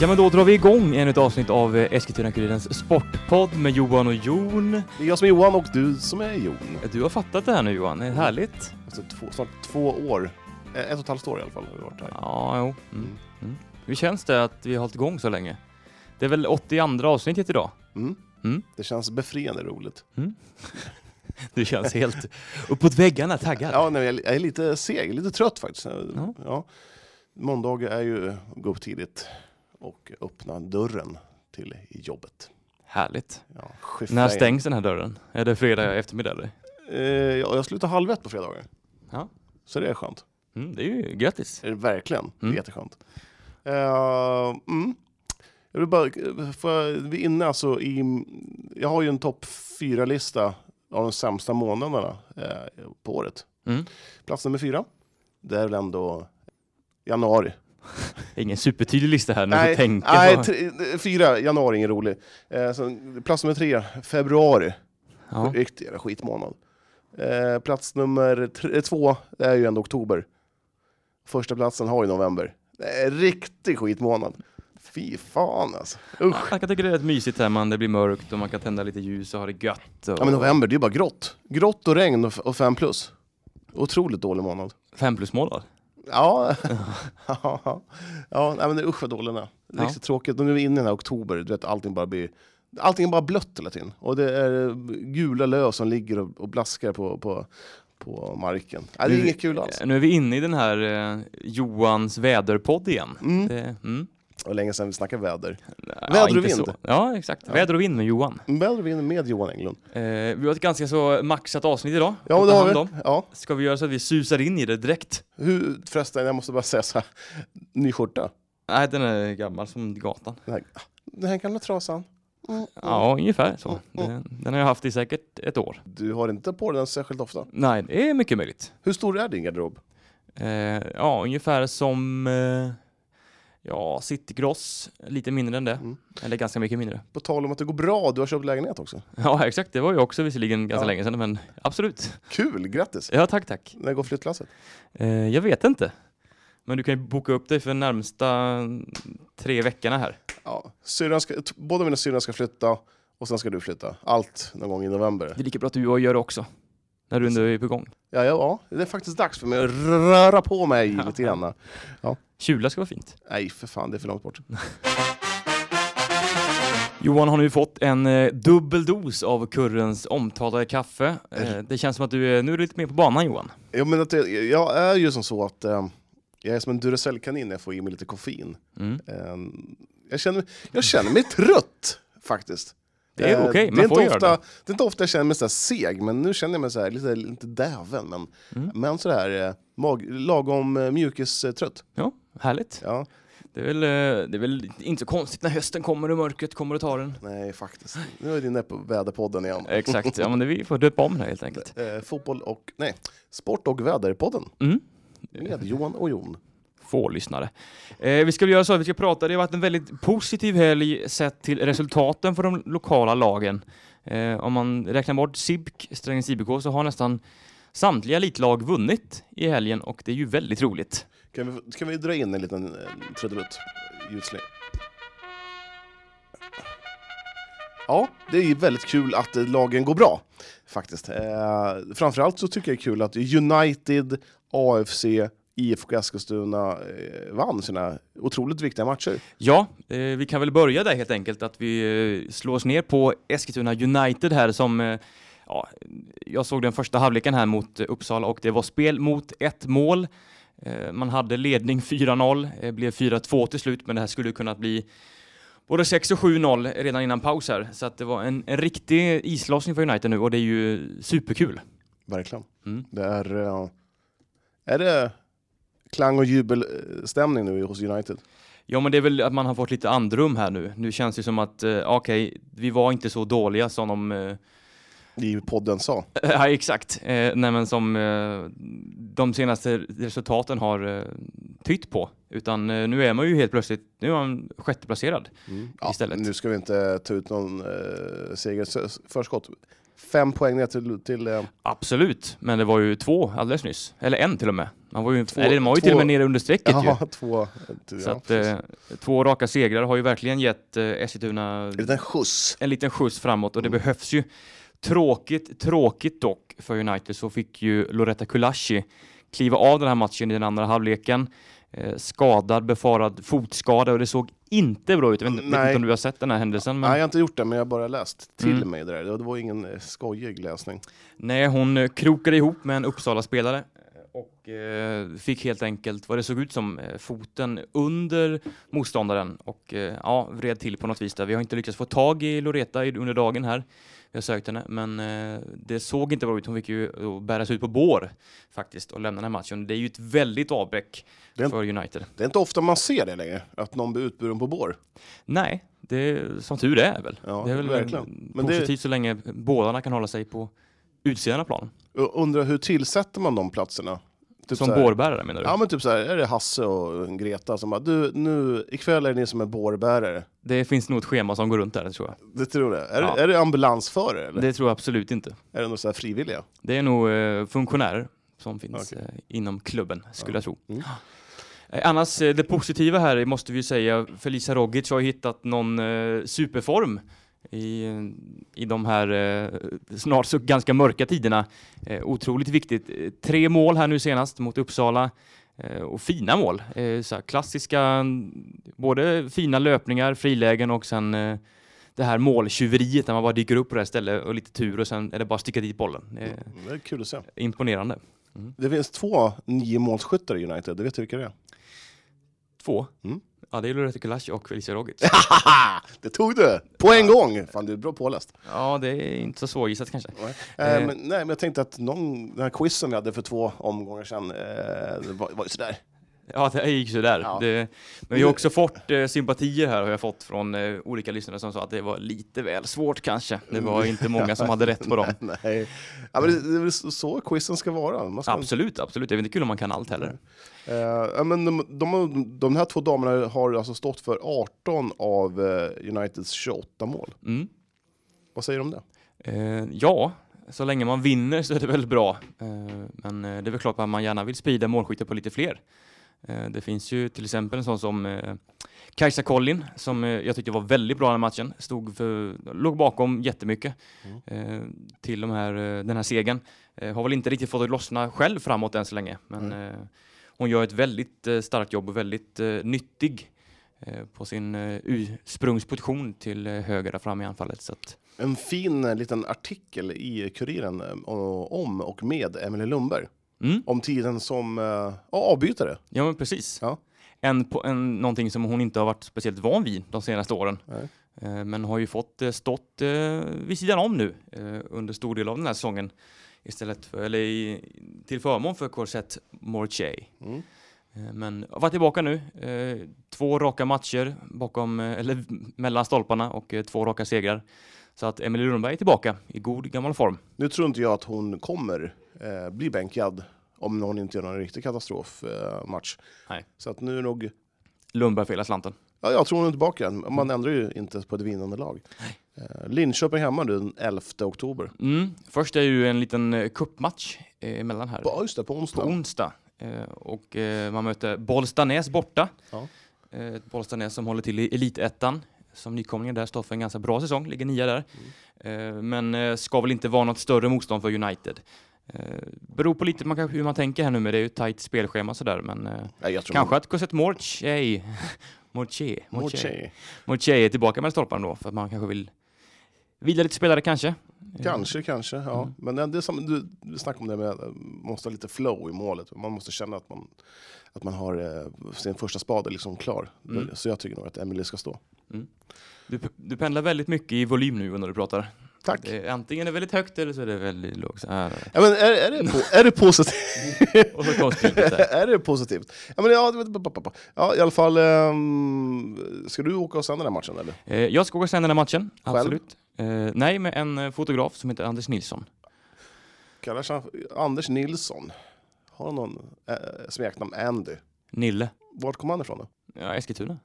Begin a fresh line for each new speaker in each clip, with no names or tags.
Ja men då drar vi igång ännu ett avsnitt av eh, Eskilstuna-Kurirens Sportpodd med Johan och Jon.
Det är jag som är Johan och du som är Jon.
Du har fattat det här nu Johan, det är härligt.
Efter två, snart två år. Eh, Ett och ett halvt år i alla fall har vi varit här.
Ja, jo. Mm.
Mm.
Mm. Hur känns det att vi har hållit igång så länge? Det är väl 82 avsnittet idag?
Mm.
Mm.
Det känns befriande roligt.
Du känns helt uppåt väggarna taggad.
Ja, nej, jag är- lite seg, lite trött faktiskt.
Ja.
Ja. Måndagar är ju att gå upp tidigt och öppna dörren till jobbet.
Härligt.
Ja,
När stängs den här dörren? Är det fredag eftermiddag eller?
Eh, ja, jag slutar halv ett på fredagar.
Ja.
Så det är skönt.
Mm, det är ju grattis.
Verkligen. Det är
Mm.
jätteskönt. Uh, mm. Jag vill bara, för vi är inne alltså i, jag har ju en topp fyra lista av de sämsta månaderna eh, på året.
Mm.
Plats nummer fyra, det är väl ändå januari.
Ingen supertydlig lista här när du
nej,
tänker
nej tre, fyra, januari ingen rolig. Eh, så, plats nummer tre, februari,
Ja.
riktigt jävla skitmånad. Eh, plats nummer tre, två, det är ju ändå oktober. Första platsen har ju november. En riktig skitmånad. Fy fan alltså. Usch.
Man kan tycka det är rätt mysigt här, man, det blir mörkt och man kan tända lite ljus och ha det gött. Och...
Ja men november, det är ju bara grått. Grått och regn och, och fem plus. Otroligt dålig månad.
Fem plus månad.
Ja, ja, ja nej, men det- usch vad dålig den är.
Ja.
Riktigt tråkigt. Och nu är vi inne i den här oktober, du vet allting bara blir Allting är bara blött hela tiden. Och det är eh, gula löv som ligger och, och blaskar på, på, på marken. Nej, det är
Nu-
inget kul alls.
Nu är vi inne i den här eh, Johans väderpodd igen.
Mm.
Det, mm.
Och länge sedan vi snackade väder.
Ja,
Väder och vind.
så. Ja, exakt.
Ja.
Väder och vind med Johan.
Väder och vind med Johan Englund.
Eh, vi har ett ganska så maxat avsnitt idag.
Ja, det har vi.
om.
Ja.
Ska vi göra så att vi susar in i det direkt?
Hur, förresten, jag måste bara säga så här. Ny skjorta.
Nej, den är gammal som gatan.
Den här, den här gamla trasan. Mm.
Ja, ungefär så.
Mm.
Den, den har jag haft i säkert ett år.
Du har inte på den särskilt ofta.
Nej, det är mycket möjligt.
Hur stor är din garderob?
Eh, ja, ungefär som eh, ja, Citygross, lite mindre än det.
Mm.
Eller ganska mycket mindre.
På tal om att det går bra, du har köpt lägenhet också.
Ja, exakt. Det var ju också visserligen ganska
Ja.
länge sedan, men absolut.
Kul, grattis!
Ja, tack, tack.
När går flyttlasset?
Eh, jag vet inte. Men du kan ju boka upp dig för närmsta tre veckorna här.
Ja, ska, båda mina syrran ska flytta och sen ska du flytta. Allt någon gång i november.
Det är lika bra att du och jag gör det också. När du ändå är på gång.
Ja, ja, ja, det är faktiskt dags för mig att röra på mig
Ja.
lite grann.
Kjula ska vara fint.
Nej, för fan, det är för långt bort.
Johan har nu fått en eh, dubbel dos av Kurrens omtalade kaffe. Eh, det känns som att du är, nu är du lite mer på banan Johan.
Jag, menar att det, jag är ju som så att eh, jag är som en Duracell-kanin när jag får i mig lite koffein.
Mm.
Eh, jag, känner, jag känner mig trött faktiskt.
Det är
Eh,
okej,
det
man får
inte
göra
ofta,
det.
det är inte ofta jag känner mig så seg, men nu känner jag mig så här, lite, lite däven. Men,
Mm.
men sådär eh, mag, lagom eh, mjukistrött.
Ja, härligt.
Ja,
Det är, väl, eh, det är väl inte så konstigt när hösten kommer och mörkret kommer och tar den.
nej faktiskt. Nu är vi inne på väderpodden igen.
Exakt, ja men det, vi får döpa om det helt enkelt.
Eh, fotboll och, nej, sport och väderpodden
Mm.
med Johan och Jon.
Få lyssnare. Eh, vi ska göra så att vi ska prata, det har varit en väldigt positiv helg sett till resultaten för de lokala lagen. Eh, om man räknar bort SIBK, Strängnäs IBK, så har nästan samtliga elitlag vunnit i helgen och det är ju väldigt roligt.
Kan vi, kan vi dra in en liten eh, trudelutt? Ljudsläng. Ja, det är ju väldigt kul att eh, lagen går bra. Faktiskt. Eh, framförallt så tycker jag det är kul att United, AFC, IFK Eskilstuna eh, vann sina otroligt viktiga matcher.
Ja, eh, vi kan väl börja där helt enkelt, att vi eh, slår oss ner på Eskilstuna United här som eh, Ja, jag såg den första halvleken här mot eh, Uppsala och det var spel mot ett mål. Eh, Man hade ledning 4-0, eh, blev 4-2 till slut, men det här skulle kunnat bli både 6 och 7-0 redan innan paus här. Så att det var en, en riktig islossning för United nu och det är ju superkul.
Verkligen.
Mm.
Det är, eh, är det klang och jubelstämning nu hos United?
Ja, men det är väl att man har fått lite andrum här nu. Nu känns det som att, eh, okej, vi var inte så dåliga som de eh,
I podden sa.
Ja, exakt. Eh, nej, men som eh, de senaste resultaten har eh, tytt på. Utan eh, nu är man ju helt plötsligt, nu är man sjätteplacerad.
Ja,
Istället.
Nu ska vi inte ta ut någon eh, seger förskott. fem poäng ner till... till eh,
Absolut, men det var ju två alldeles nyss. Eller en till och med. Man var ju,
Två-
eller man var ju
två-
till och med nere under strecket ju.
ja, två... Ja,
Så att, eh, två raka segrar har ju verkligen gett eh, Eskilstuna
en liten skjuts.
en liten skjuts framåt och det
Mm.
behövs ju. Tråkigt, tråkigt dock för United så fick ju Loretta Kulashi kliva av den här matchen i den andra halvleken. Eh, skadad, befarad fotskada och det såg inte bra ut. Jag vet, inte- vet inte om du har sett den här händelsen. Men...
Nej, jag har inte gjort det, men jag har bara läst till
Mm.
mig det där. Det var ingen eh, skojig läsning.
Nej, hon eh, krokade ihop med en Uppsala-spelare eh, och eh, fick helt enkelt vad det såg ut som eh, foten under motståndaren och eh, ja, vred till på något vis där. Vi har inte lyckats få tag i Loreta under dagen här. Vi har sökt henne, men eh, det såg inte bra ut. Hon fick ju eh, bäras ut på bår faktiskt och lämna den här matchen. Det är ju ett väldigt avbräck
Det är-
för United.
Det är inte ofta man ser det längre, att någon blir utburen på bår.
Nej, det som tur är väl.
Ja,
det är väl
verkligen. Men det-
positivt så länge båda kan hålla sig på utsidan av planen.
Jag undrar hur tillsätter man de platserna? Typ
som
så här-
bårbärare menar du?
Ja men typ så här, är det Hasse och Greta som bara, du nu, ikväll är det ni som är bårbärare.
Det finns nog ett schema som går runt där, tror jag.
Det tror jag. Är,
Ja.
det, är det ambulansförare eller?
Det tror jag absolut inte.
Är det några här frivilliga?
Det är nog eh, funktionärer som finns
Okej.
eh, inom klubben, skulle
Ja.
jag tro.
Mm.
Eh, Annars, eh, det positiva här måste vi ju säga, Felicia Rogic har hittat någon eh, superform i, i de här eh, snart så ganska mörka tiderna. Eh, otroligt viktigt. Eh, Tre mål här nu senast mot Uppsala. Eh, och fina mål. Eh, så här klassiska, mm, både fina löpningar, frilägen och sen eh, det här måltjuveriet när man bara dyker upp på det här stället och lite tur och sen är det bara att sticka dit bollen. Det
Mm, Det är kul att se.
imponerande.
Det finns två nio målskyttar i United, du vet vilka det är?
Två.
Mm.
Ja, det är Loretta Kulash och Felicia Rogic.
det tog du! På en gång! Fan du är bra påläst.
ja, det är inte så svårgissat kanske.
Eh,
Eh.
men, nej, men jag tänkte att någon, den här quizen vi hade för två omgångar sedan, eh, det var, var ju sådär.
Ja, det gick sådär.
Ja.
Det, men vi har också fått eh, sympatier här har jag fått från eh, olika lyssnare som sa att det var lite väl svårt kanske. Det var inte många som hade rätt på dem.
nej. Ja, men det, det är väl så- quizen ska vara. Ska,
Absolut, absolut. Det är inte kul om man kan allt heller.
Ja, men de, de, de här två damerna har alltså stått för 18 av eh, Uniteds 28 mål.
Mm.
Vad säger du om det?
Eh, ja, så länge man vinner så är det väl bra. Men det är väl klart att man gärna vill sprida målskyttet på lite fler. Eh, det finns ju till exempel en sån som eh, Kajsa Collin som eh, jag tyckte var väldigt bra i den matchen. Stod för, låg bakom jättemycket eh, till de här, den här segern. Har väl inte riktigt fått det lossna själv framåt än så länge. Men eh, hon gör ett väldigt starkt jobb och väldigt nyttig på sin ursprungsposition till höger där framme i anfallet. Så att,
En fin liten artikel i Kuriren om och med Emelie Lundberg.
Mm.
Om tiden som ja, avbytare.
Ja, men precis.
Ja.
En, en, någonting som hon inte har varit speciellt van vid de senaste åren. Eh, men har ju fått eh, stått eh, vid sidan om nu under stor del av den här säsongen. Istället för, eller i, till förmån för Corsette Mortier.
Mm.
Men var tillbaka nu. Två raka matcher bakom, eller mellan stolparna och två raka segrar. Så att Emelie Lundberg är tillbaka i god gammal form.
Nu tror inte jag att hon kommer eh, bli bänkad om hon inte gör någon riktig katastrofmatch. Eh, match.
Nej.
Så att nu är nog...
Lundberg för hela slanten.
Ja, jag tror hon är tillbaka. Man ändrar ju inte på ett vinnande lag. Eh, Linköping hemma nu den 11 oktober.
Mm. Först är ju en liten eh, cupmatch eh, emellan här.
Ja, just det, på
på
onsdag.
onsdag. Eh, och eh, man möter Bollstanäs borta.
Ja.
Eh, Bollstanäs som håller till i Elitettan. Som nykomlingar där står för en ganska bra säsong, ligger nia där.
Mm.
Eh, men eh, ska väl inte vara något större motstånd för United. Eh, beror på lite man, kanske hur man tänker här nu med det är ju ett tajt spelschema sådär men eh,
tror
kanske att Cosette Mortier Mortier Mortier.
Mortier
är tillbaka med stolparna då för att man kanske vill vila lite spelare kanske. Eh,
Kanske, kanske. Ja.
Mm.
Men det det som du, du snackade om det med att man måste ha lite flow i målet. Man måste känna att man, att man har eh, sin första spade liksom klar.
Mm.
Så jag tycker nog att Emily ska stå.
Du, du pendlar väldigt mycket i volym nu när du pratar.
Tack.
Det är, antingen är det väldigt högt eller så är det väldigt lågt.
Ja, men är, är, det, po- är det positivt?
Och så konstigt.
är det positivt? Ja, men ja, ja, i alla fall. ehm, ska du åka och sända den här matchen eller?
Eh, jag ska åka och sända den här matchen.
Själv?
Absolut. Eh, nej, med en eh, fotograf som heter Anders Nilsson.
Kallar sig Anders Nilsson. Har han någon äh, smeknamn Andy?
Nille.
Vart kom han ifrån då?
Ja, Eskilstuna.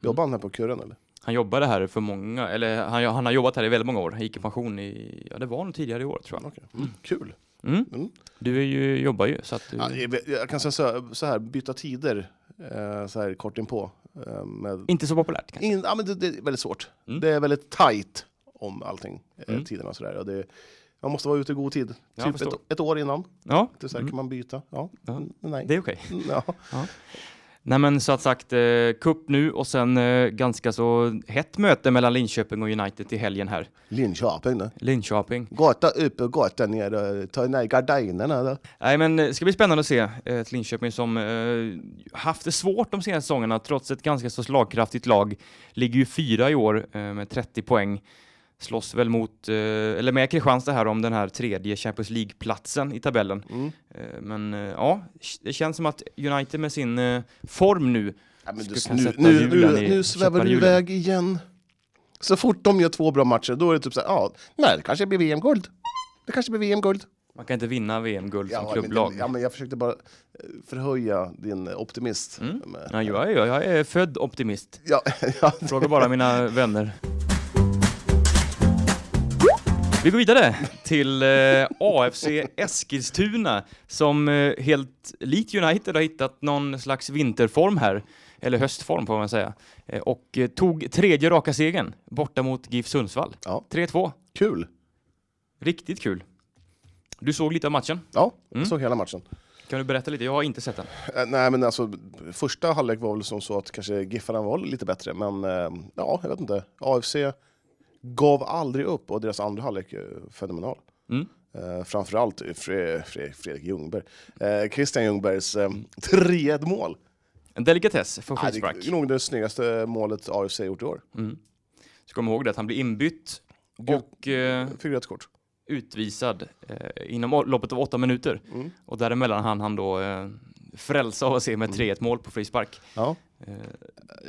Jobbar han här på Kurren eller?
Han jobbade här för många, eller han, han har jobbat här i väldigt många år. Han gick i pension i, ja det var nog tidigare i år tror jag.
Okej. Mm. Kul.
Mm.
Mm.
Du ju, jobbar ju så att du,
Ja, jag kan säga så, så här, byta tider eh, så här kort inpå. Eh, med,
inte så populärt kanske.
in, ja, men det, det är väldigt svårt.
Mm.
Det är väldigt tight om allting, eh,
Mm.
tiderna och sådär. Och det, man måste vara ute i god tid.
Ja,
Typ ett, ett år innan.
Ja,
Det så här,
mm.
kan man byta. Ja.
Ja.
Mm, Nej.
det är okej.
Mm, Ja.
Nej men så att sagt, eh, cup nu och sen eh, ganska så hett möte mellan Linköping och United till helgen här.
Linköping då.
Linköping.
Gata upp och gata ner. Ta ner gardinerna då.
Nej men eh, det ska bli spännande att se eh, ett Linköping som eh, haft det svårt de senaste säsongerna trots ett ganska så slagkraftigt lag. Ligger ju fyra i år eh, med 30 poäng. Slåss väl mot, eh, eller med Kristianstad här om den här tredje Champions League-platsen i tabellen.
Mm.
Eh, men eh, ja, det känns som att United med sin form nu
Ja, du, nu, nu, nu, nu svävar du iväg igen. Så fort de gör två bra matcher, då är det typ så här, ja, nej, det kanske blir VM-guld. Det kanske blir VM-guld.
Man kan inte vinna VM-guld som
Ja,
klubblag.
men, ja, men jag försökte bara förhöja din optimist.
Mm. Ja, jag, är, jag är född optimist.
Ja, ja,
Fråga bara mina vänner. Vi går vidare till eh, AFC Eskilstuna som eh, helt likt United har hittat någon slags vinterform här, eller höstform får man säga, eh, och eh, tog tredje raka segern borta mot GIF Sundsvall.
Ja.
3-2.
kul.
Riktigt kul. Du såg lite av matchen.
Ja,
Mm.
jag såg hela matchen.
Kan du berätta lite? Jag har inte sett den.
Eh, nej, men alltså, första halvlek var väl som så att kanske Giffarna var lite bättre, men eh, ja, jag vet inte. AFC gav aldrig upp och deras andra halvlek är fenomenal.
Mm.
Eh, framförallt Fre Fre Fredrik Ljungberg. Eh, Christian Ljungbergs eh, 3-1 mål.
En delikatess för
Ja, det är nog det snyggaste målet AFC gjort i år.
Mm. Så kom ihåg det att han blir inbytt och eh,
Fick rött kort.
utvisad eh, inom loppet av åtta minuter.
Mm.
Och däremellan han han då eh, frälsa se med 3-1 mål på frispark.
Ja.
Eh,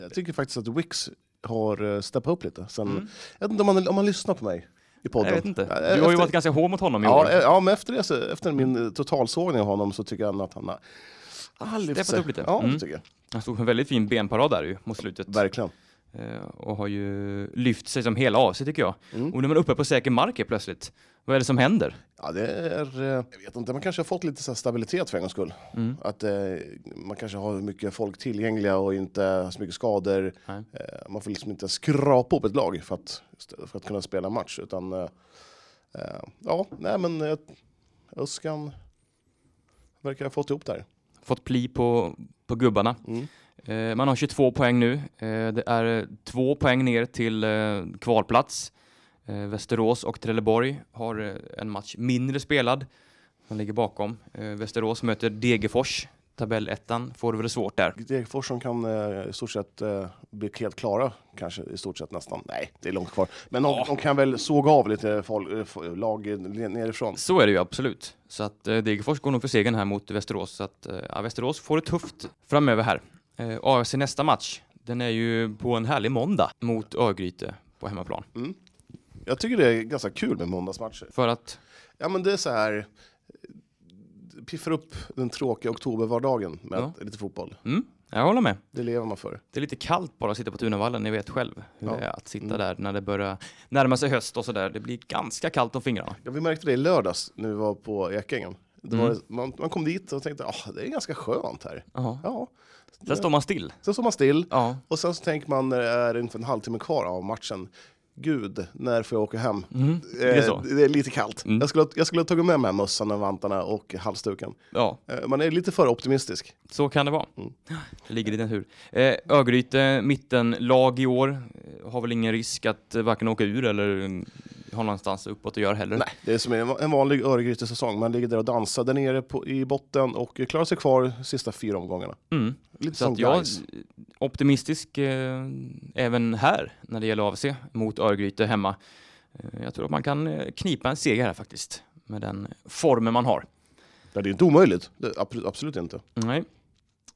Jag tycker faktiskt att Wix har eh, steppat upp lite. Sen,
Mm.
Jag vet inte om man, om man lyssnar på mig i podden.
jag vet inte.
Ja,
Du har ju
efter-
varit ganska hård mot honom i
Ja,
år.
eh, ja, men efter, det, efter min eh, totalsågning av honom så tycker jag att han har han lyft
Steppat
sig.
upp lite.
Ja,
Mm.
tycker jag.
Han stod en väldigt fin benparad där ju mot slutet.
Verkligen.
Eh, och har ju lyft sig som hela sig tycker jag.
Mm.
Och nu är man uppe på säker mark plötsligt. Vad är det som händer?
Ja, det är, eh, jag vet inte, man kanske har fått lite så stabilitet för en gångs skull.
Mm.
Att eh, man kanske har mycket folk tillgängliga och inte har så mycket skador.
Nej.
Eh, man får liksom inte skrapa upp ett lag för att, för att kunna spela en match. Utan, eh, eh, ja, nej men eh, Öskan verkar ha fått ihop det här.
Fått pli på, på gubbarna.
Mm.
Eh, man har 22 poäng nu. Det är två poäng ner till kvalplats. Eh, Västerås och Trelleborg har eh, en match mindre spelad. De ligger bakom. Eh, Västerås möter Degerfors. Tabellettan får det väl svårt där.
Degerfors som kan eh, i stort sett eh, bli helt klara, kanske i stort sett nästan. Nej, det är långt kvar. Men de,
Ja.
de kan väl såga av lite folk, eh, lag nerifrån.
Så är det ju absolut. Så att Degerfors går nog för segern här mot Västerås. Så att ja, Västerås får det tufft framöver här. Eh, AFC nästa match, den är ju på en härlig måndag mot Örgryte på hemmaplan.
Mm. Jag tycker det är ganska kul med måndagsmatcher.
För att,
Ja, men det är så här. Piffar upp den tråkiga oktobervardagen med
Ja.
lite fotboll.
mm, jag håller med.
Det lever man för.
Det är lite kallt bara att sitta på Tunavallen, ni vet själv hur
Ja.
det är att sitta
Mm.
där när det börjar närma sig höst och sådär. Det blir ganska kallt om fingrarna.
Ja, vi märkte det i lördags när vi var på Ekängen. Det
Mm.
var, man, man kom dit och tänkte ah, det är ganska skönt här.
Jaha.
Ja.
Sen står man still.
Sen står man still
Ja.
och sen så tänker man när det är ungefär en halvtimme kvar av matchen. Gud, när får jag åka hem?
Mm. Det är.
Eh, det är lite kallt.
Mm.
Jag, skulle, jag skulle ha tagit med mig mössan och vantarna och halsduken.
Ja,
Eh, man är lite för optimistisk.
så kan det vara.
Mm.
Det ligger i din tur. Eh, Örgryte, mittenlag i år, eh, har väl ingen risk att eh, varken åka ur eller mm, ha någonstans uppåt att göra heller.
Nej, det är som en vanlig Örgryte-säsong. Man ligger där och dansar där nere på, i botten och klarar sig kvar de sista fyra omgångarna.
Mm.
Lite
Så
som
jag. Optimistisk eh, även här när det gäller AFC mot Örgryte hemma. Eh, jag tror att man kan eh, knipa en seger här faktiskt med den formen man har.
Ja, det är inte omöjligt. Absolut, absolut inte.
Nej.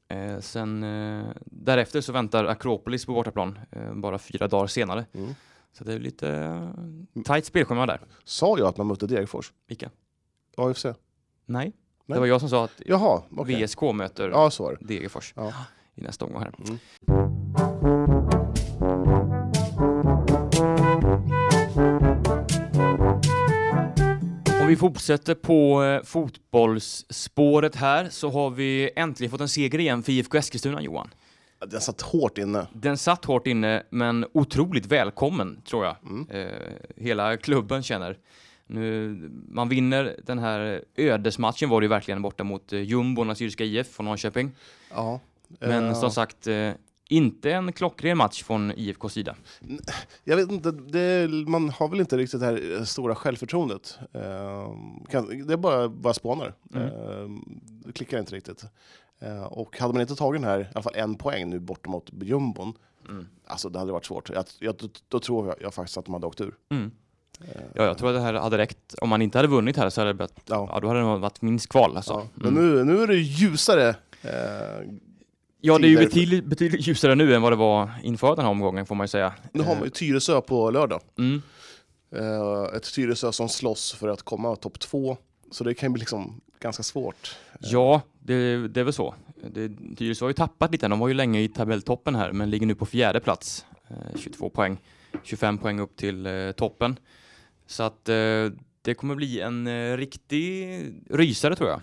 Eh, sen eh, därefter så väntar Akropolis på bortaplan eh, bara fyra dagar senare.
Mm.
Så det är lite tajt spelschema där.
Sa jag att man mötte Degerfors?
Vilka?
AFC?
Nej.
Nej.
Det var jag som sa att
Jaha, okej.
VSK möter
Ja.
Degerfors
Ja
i nästa omgång här.
Mm.
Om vi fortsätter på eh, fotbollsspåret här så har vi äntligen fått en seger igen för IFK Eskilstuna, Johan.
Den satt hårt inne.
Den satt hårt inne, men otroligt välkommen tror jag.
Mm.
Eh, hela klubben känner. Nu, man vinner den här ödesmatchen var det ju verkligen borta mot eh, jumbon Assyriska IF från Norrköping.
Ja.
Men
Eh,
som sagt, eh, inte en klockren match från IFKs sida.
Jag vet inte, det, man har väl inte riktigt det här eh, stora självförtroendet. Det är bara, bara spånar.
Mm.
Det klickar inte riktigt. Och hade man inte tagit den här, i alla fall en poäng nu borta mot jumbon,
Mm.
alltså det hade varit svårt. Jag, jag, då, tror jag, jag faktiskt att de hade åkt ur.
Mm. Ja, jag tror att det här hade räckt. Om man inte hade vunnit här så hade det blivit,
ja.
ja, då hade det varit minst kval alltså.
Ja. Men
Mm.
nu, nu är det ljusare. Eh,
Ja, det är ju betydligt, betydligt ljusare nu än vad det var inför den här omgången får man ju säga.
nu har man ju Tyresö på lördag.
Mm.
Eh, ett Tyresö som slåss för att komma topp två. Så det kan bli liksom ganska svårt.
Ja, det, det är väl så. Det- Tyresö har ju tappat lite, de var ju länge i tabelltoppen här, men ligger nu på fjärde plats. Eh, 22 poäng, 25 poäng upp till eh, toppen. Så att eh, det kommer bli en eh, riktig rysare tror jag.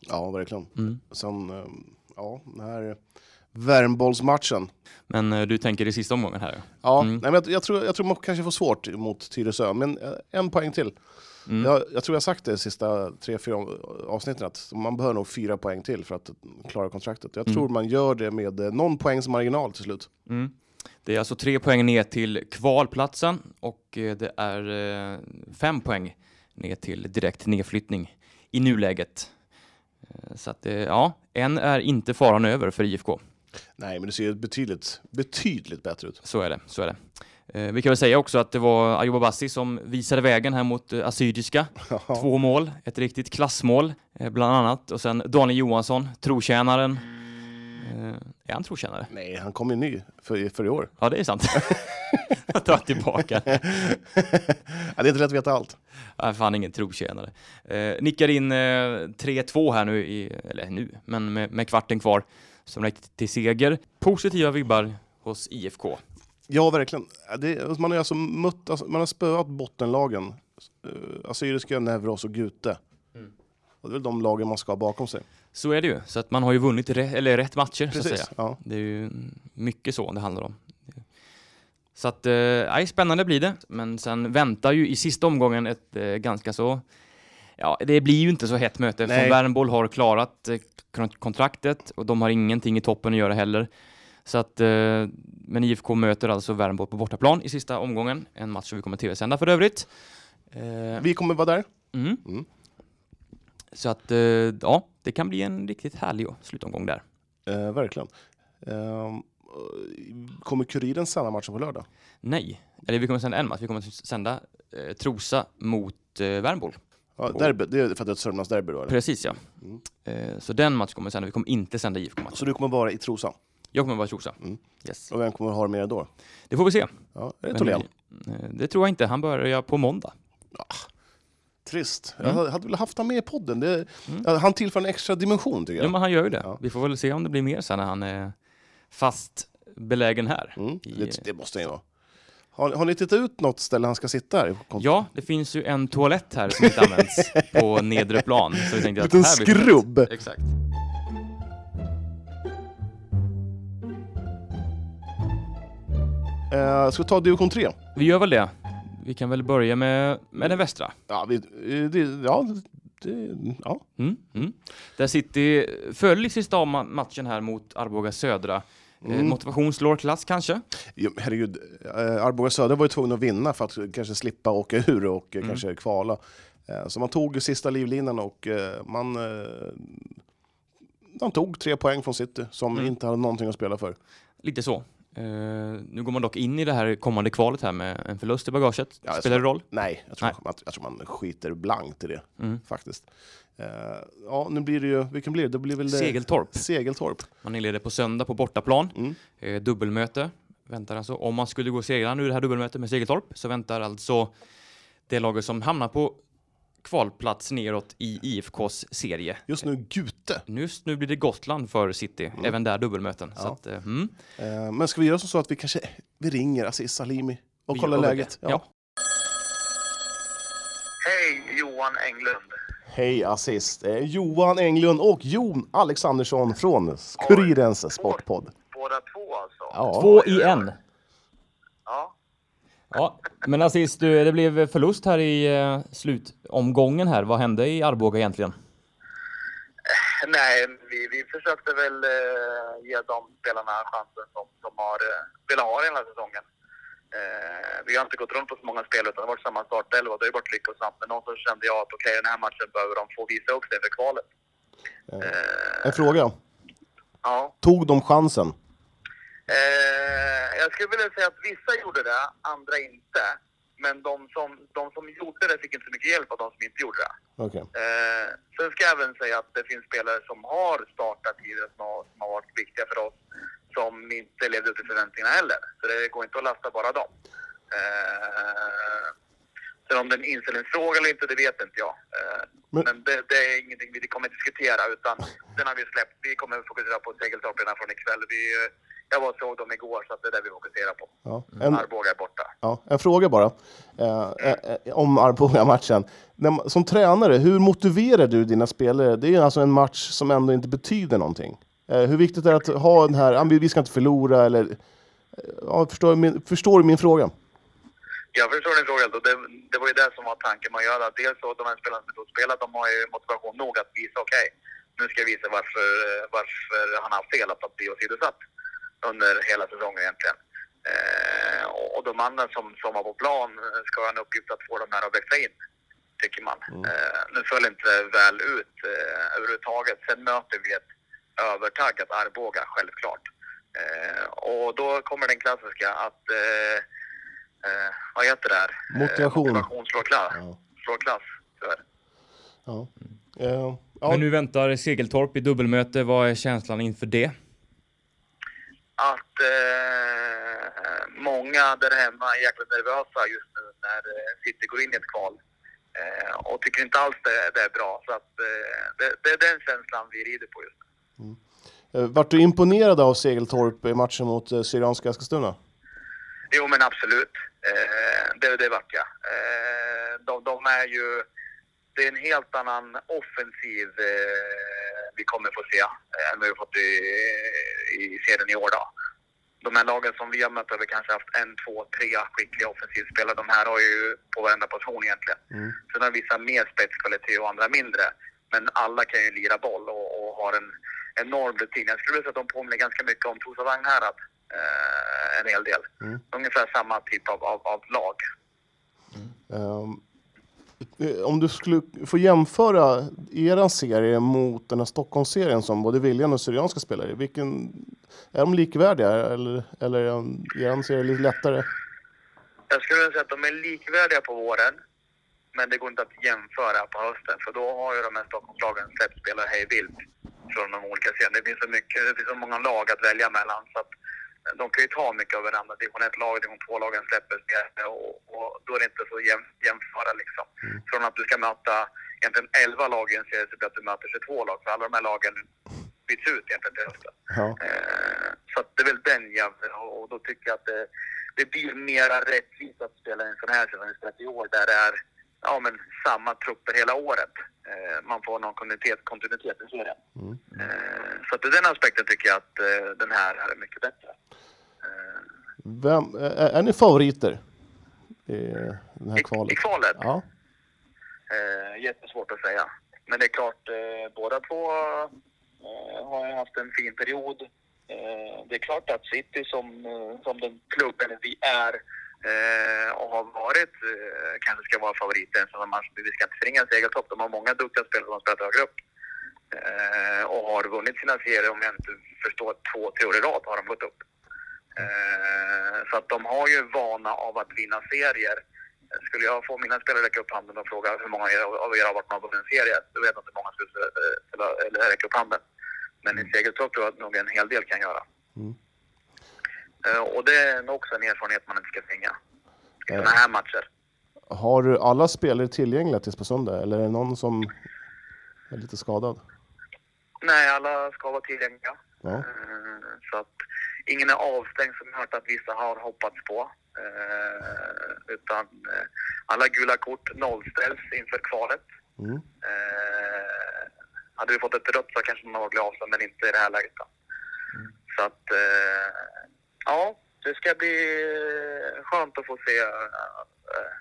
Ja, verkligen.
Mm.
Sen, eh, ja, den här Värmbollsmatchen.
Men eh, du tänker i sista omgången här? ja. Mm.
nej, men jag, jag, tror, jag tror man kanske får svårt mot Tyresö, men eh, en poäng till.
Mm.
Jag, jag tror jag sagt det de sista tre, fyra avsnitten, att man behöver nog fyra poäng till för att klara kontraktet. Jag
Mm.
tror man gör det med eh, någon poängs marginal till slut.
Mm. Det är alltså tre poäng ner till kvalplatsen och det är fem poäng ner till direkt nedflyttning i nuläget. Så att ja, en är inte faran över för IFK.
Nej, men det ser betydligt, betydligt bättre ut.
Så är det, så är det. Eh, vi kan väl säga också att det var Ayuba Bassi som visade vägen här mot eh, Assyriska. Två mål, ett riktigt klassmål eh, bland annat. Och sen Daniel Johansson, trotjänaren. Eh, är han trotjänare?
Nej, han kom ju ny för, för i år.
Ja, det är sant. Jag tar tillbaka.
ja, det är inte lätt att veta allt.
Nej, fan ingen trotjänare. Eh, nickar in eh, 3-2 här nu, i, eller nu, men med, med kvarten kvar som räckte till seger. Positiva vibbar hos IFK.
Ja, verkligen. Det, man har alltså mött, alltså, man har spöat bottenlagen. Uh, Assyriska, Nevros och Gute.
Mm.
Och det är väl de lagen man ska ha bakom sig.
Så är det ju, så att man har ju vunnit re, eller rätt matcher så att säga.
Precis. Ja.
Det är ju mycket så det handlar om. Så att, eh, spännande blir det. Men sen väntar ju i sista omgången ett eh, ganska så, ja, det blir ju inte så hett möte
Nej.
Värnboll har klarat eh, kont- kontraktet och de har ingenting i toppen att göra heller. Så att, eh, men IFK möter alltså Värnboll på bortaplan i sista omgången. En match som vi kommer tv-sända för övrigt. Eh,
Vi kommer vara där.
mm.
Mm.
Så att, eh, ja, det kan bli en riktigt härlig slutomgång där.
Eh, verkligen. Ehm, kommer Kuriren sända matchen på lördag?
Nej, eller vi kommer sända en match. Vi kommer sända eh, Trosa mot eh, Värnboll.
Ja, derby, det är för att det är ett Sörmlandsderby då? Eller?
Precis ja.
Mm.
Eh, så den matchen kommer vi sända. Vi kommer inte sända IFK-match.
Så du kommer vara i Trosa?
Jag kommer vara i Trosa.
Mm.
Yes.
Och vem kommer ha det med dig då?
Det får vi se.
Ja, är det Tholén?
eh, det tror jag inte. Han börjar på måndag.
Trist.
Mm.
Jag hade- väl haft honom med i podden. Det,
Mm.
ja, Han tillför en extra dimension tycker
Ja,
jag.
men han gör ju det.
Ja.
Vi får väl se om det blir mer sen när han är fast belägen här.
Mm.
I-
Det, det måste han ju vara. Har, har ni tittat ut något ställe han ska sitta här?
Ja, det finns ju en toalett här som inte används på nedre plan. Så vi tänkte att fint.
skrubb!
Exakt.
Eh, ska vi ta division 3?
Vi gör väl det. Vi kan väl börja med, med den västra.
Ja, vi, eh, det, ja, det, ja.
Mm, mm. Där City föll i sista ma- matchen här mot Arboga Södra. Eh,
Mm.
motivation slår klass kanske?
Jo, herregud, eh, Arboga Södra var ju tvungna att vinna för att kanske slippa åka ur och
Mm.
kanske kvala. Så man tog sista livlinan och man, man tog tre poäng från City som
Mm.
inte hade någonting att spela för.
Lite så. Eh, nu går man dock in i det här kommande kvalet här med en förlust i bagaget.
Ja,
Spelar det roll?
Nej, jag tror,
Nej.
Man, jag tror man skiter blankt i det
Mm.
faktiskt. Eh, ja, nu blir det ju, vilken blir det? Det blir väl det-
Segeltorp.
Segeltorp.
Man inleder på söndag på bortaplan.
Mm.
Eh, dubbelmöte väntar alltså. Om man skulle gå segrande ur det här dubbelmötet med Segeltorp så väntar alltså det laget som hamnar på kvalplats neråt i IFKs serie.
Just nu Gute.
Just nu blir det Gotland för City,
Mm.
även där dubbelmöten. Så
Ja.
att, eh, mm.
Eh, men ska vi göra så att vi kanske vi ringer Aziz Salimi och
Vi
kollar läget?
det. Ja.
Hej Johan Englund.
Hej är Johan Englund och Jon Alexandersson från Kurirens Sportpodd.
Båda två alltså?
Ja.
Två i en.
Ja.
Men assist, du, det blev förlust här i eh, slutomgången här. Vad hände i Arboga egentligen?
Nej, vi, vi försökte väl eh, ge de spelarna chansen som de har eh, velat ha hela säsongen. Eh, vi har inte gått runt på så många spel utan det har varit samma startelva och det har ju varit lyckosamt. Men någonstans kände jag att okej, den här matchen behöver de få visa upp sig för kvalet. Eh,
En fråga.
ja.
Tog de chansen?
Eh, jag skulle vilja säga att vissa gjorde det, andra inte. Men de som, de som gjorde det fick inte så mycket hjälp av de som inte gjorde det.
Okej.
Eh, sen ska jag även säga att det finns spelare som har startat tidigare som har, som har varit viktiga för oss som inte levde upp till förväntningarna heller. Så det går inte att lasta bara dem. Eh, sen om det är en inställningsfråga eller inte, det vet inte jag. Eh,
Men-
men det, det är ingenting vi kommer diskutera utan den har vi släppt. Vi kommer fokusera på segeltorparna från ikväll. Vi, jag var och såg dem igår så att det är det vi fokuserar på.
Ja. En,
Arboga är borta.
ja, en fråga bara eh, eh, eh, om Arboga-matchen. Som tränare, hur motiverar du dina spelare? Det är alltså en match som ändå inte betyder någonting. Eh, hur viktigt är det att ha den här, ah, vi ska inte förlora eller... eh, Ja, förstår, du min, förstår du min fråga?
Jag förstår din fråga. Det, det var ju det som var tanken man gör. Dels så de här spelarna som inte spelat, de har ju motivation nog att visa okej, nu ska jag visa varför, varför han har haft fel att bli åsidosatt under hela säsongen egentligen. Eh, och, de andra som, som var på plan eh, ska ha en uppgift att få de här att växa in, tycker man. Eh, nu föll inte väl ut eh, överhuvudtaget. Sen möter vi ett övertaggat Arboga, självklart. Eh, och då kommer den klassiska att eh, eh, vad heter det här?
Motivation.
Eh, motivation slår klass.
Ja.
Slår klass, tyvärr.
Ja. Eh, ja.
Men nu väntar Segeltorp i dubbelmöte. Vad är känslan inför det?
Att eh, många där hemma är jäkligt nervösa just nu när eh, City går in i ett kval. Eh, och tycker inte alls det, det är bra. Så att, eh, det, det är den känslan vi rider på just nu.
Eh, Vart du imponerad av Segeltorp i matchen mot eh, Syrianska Eskilstuna?
Jo, men absolut. Det, det vart jag. De, de är ju... Det är en helt annan offensiv eh, vi kommer få se eh, än vad vi har fått i, i serien i år. Då. De här lagen som vi har mött har vi kanske haft en, två, tre skickliga offensivspelare. De här har ju på varenda position egentligen.
Mm.
Sen har vissa mer spetskvalitet och andra mindre. Men alla kan ju lira boll och, och har en enorm rutin. Jag skulle vilja säga att de påminner ganska mycket om Trosa Vagnhärad. Eh, en hel del.
Mm.
Ungefär samma typ av, av, av lag.
Ehm, eh, Eh, om du skulle få jämföra eran serie mot den här Stockholmsserien som både Viljan och Syrianska spelar i, vilken, är de likvärdiga eller, eller är er eran serie lite lättare?
Jag skulle vilja säga att de är likvärdiga på våren. Men det går inte att jämföra på hösten. För då har ju de här Stockholmslagen släppt spelare hej vilt från de olika serierna. Det finns så, mycket, det finns så många lag att välja mellan. Så att de kan ju ta mycket av varandra. Division 1-lag, division 2-lagen släpper spelare och, och då är det inte så jäm, jämföra liksom. Från att du ska möta egentligen 11 lag i en serie så blir att du möter 22 lag. För alla de här lagen byts ut egentligen till hösten.
Ja.
Eh, Så det är väl den jäveln och och då tycker jag att det, det blir mera rättvist att spela en sån här säsong istället i år där det är ja, men samma trupper hela året. Eh, Man får någon kontinuitet, kontinuitet i serien.
Mm.
Eh, Så att ur den aspekten tycker jag att eh, den här är mycket bättre.
Vem, är, är ni favoriter i den här kvalet?
I kvalet?
Ja.
Eh, jättesvårt att säga. Men det är klart, eh, båda två eh, har haft en fin period. Eh, det är klart att City som, som den klubben vi är eh, och har varit eh, kanske ska vara favoriten. Så man, vi ska inte förringa segertopp. De har många duktiga spelare som har spelat högre upp. Eh, och har vunnit sina serier, om jag inte förstår, två, tre år i rad har de gått upp. Eh, så att de har ju vana av att vinna serier. Skulle jag få mina spelare räcka upp handen och fråga hur många av er har varit med och vunnit en serie, då vet jag inte hur många skulle eller- eller räcka upp handen. Men i segertopp tror jag att nog en hel del kan göra.
Mm.
Eh, Och det är nog också en erfarenhet man inte ska tvinga i
Eh.
sådana här matcher.
Har du alla spelare tillgängliga tills på söndag eller är det någon som är lite skadad?
Nej, alla ska vara tillgängliga.
Ja.
Eh, Så att ingen är avstängd som jag hört att vissa har hoppats på. Eh, utan eh, alla gula kort nollställs inför kvalet.
Mm.
Eh, hade vi fått ett rött så kanske man var glad avstängd, men inte i det här läget. Då. Så att, eh, ja, det ska bli eh, skönt att få se eh,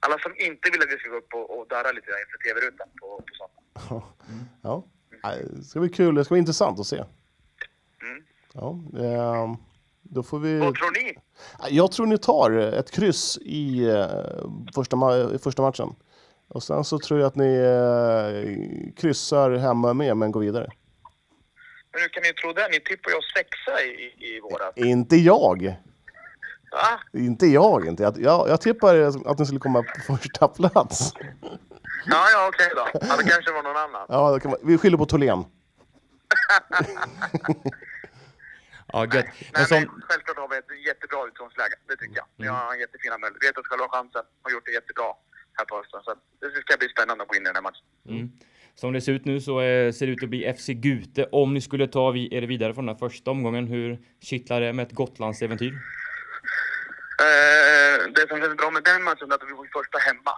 alla som inte vill att vi ska gå upp och, och darra lite inför tv-rutan på, på söndag.
Ja. Nej, Det ska bli kul, det ska bli intressant att se.
Mm.
Ja, ehm, då får vi...
Vad tror ni?
Jag tror ni tar ett kryss i eh, första, ma- i första matchen. Och sen så tror jag att ni eh, kryssar hemma med men går vidare.
Men hur kan ni tro det? Ni tippade ju oss sexa i, i våras.
Inte jag!
Va?
Inte jag inte. Jag, jag, jag tippar att ni skulle komma på första plats.
Ja, ja, okej då. Ja, det kanske var någon annan.
Ja, det kan man, vi skyller på Tholén.
Ja, gött.
Nej,
Men som,
men självklart har vi ett jättebra utgångsläge. Det tycker jag. Vi har jättefina möjligheter. Vet att ska ha chansen. Har gjort det jättebra här på hösten. Så det ska bli spännande att gå in i den här matchen.
mm. Som det ser ut nu så eh, ser det ut att bli FC Gute. Om ni skulle ta er vidare från den första omgången, hur kittlar det med ett Gotlandsäventyr?
Eh, det som känns bra med den matchen är att vi får första hemma.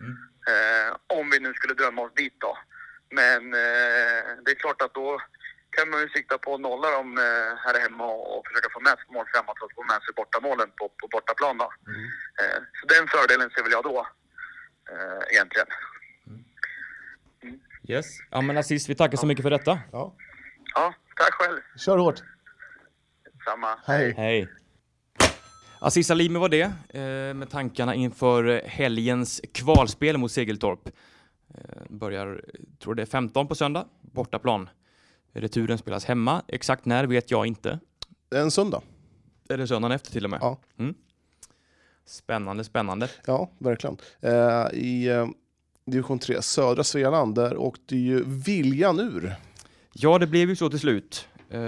Mm.
Eh, om vi nu skulle drömma oss dit då. Men det är klart att då kan man ju sikta på att nolla dem här hemma och, försöka få med sig mål framåt och få med sig bortamålen på, på bortaplan då. Eh, så den fördelen ser väl jag då. Egentligen.
Yes. Ja men Aziz, vi tackar så mycket för detta.
Ja.
Ja, tack själv.
Kör hårt!
Samma.
Hej!
Hej. Aziz Salimi var det, eh, med tankarna inför helgens kvalspel mot Segeltorp. Eh, börjar, tror det är 15 på söndag, bortaplan. Returen spelas hemma, exakt när vet jag inte.
En söndag.
Är det söndagen efter till och med?
Ja.
Mm. Spännande, spännande.
Ja, verkligen. Eh, I eh, division 3, södra Svealand, där åkte ju Viljan ur.
Ja, det blev ju så till slut. Eh,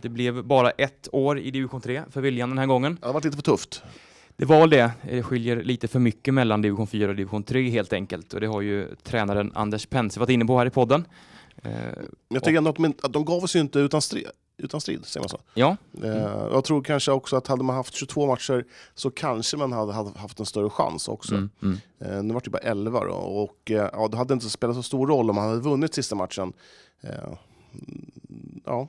det blev bara ett år i division 3 för Viljan den här gången.
Det har varit lite för tufft.
Det var det. Det skiljer lite för mycket mellan division 4 och division 3 helt enkelt. Och det har ju tränaren Anders Pense varit inne på här i podden. Eh,
jag tycker ändå att de, att de gav oss ju inte utan strid, utan strid säger man så.
ja,
Eh, jag tror kanske också att hade man haft 22 matcher så kanske man hade, haft en större chans också.
mm, mm.
Eh, nu var det bara 11 då, och ja, det hade inte spelat så stor roll om man hade vunnit sista matchen. Mm, ja,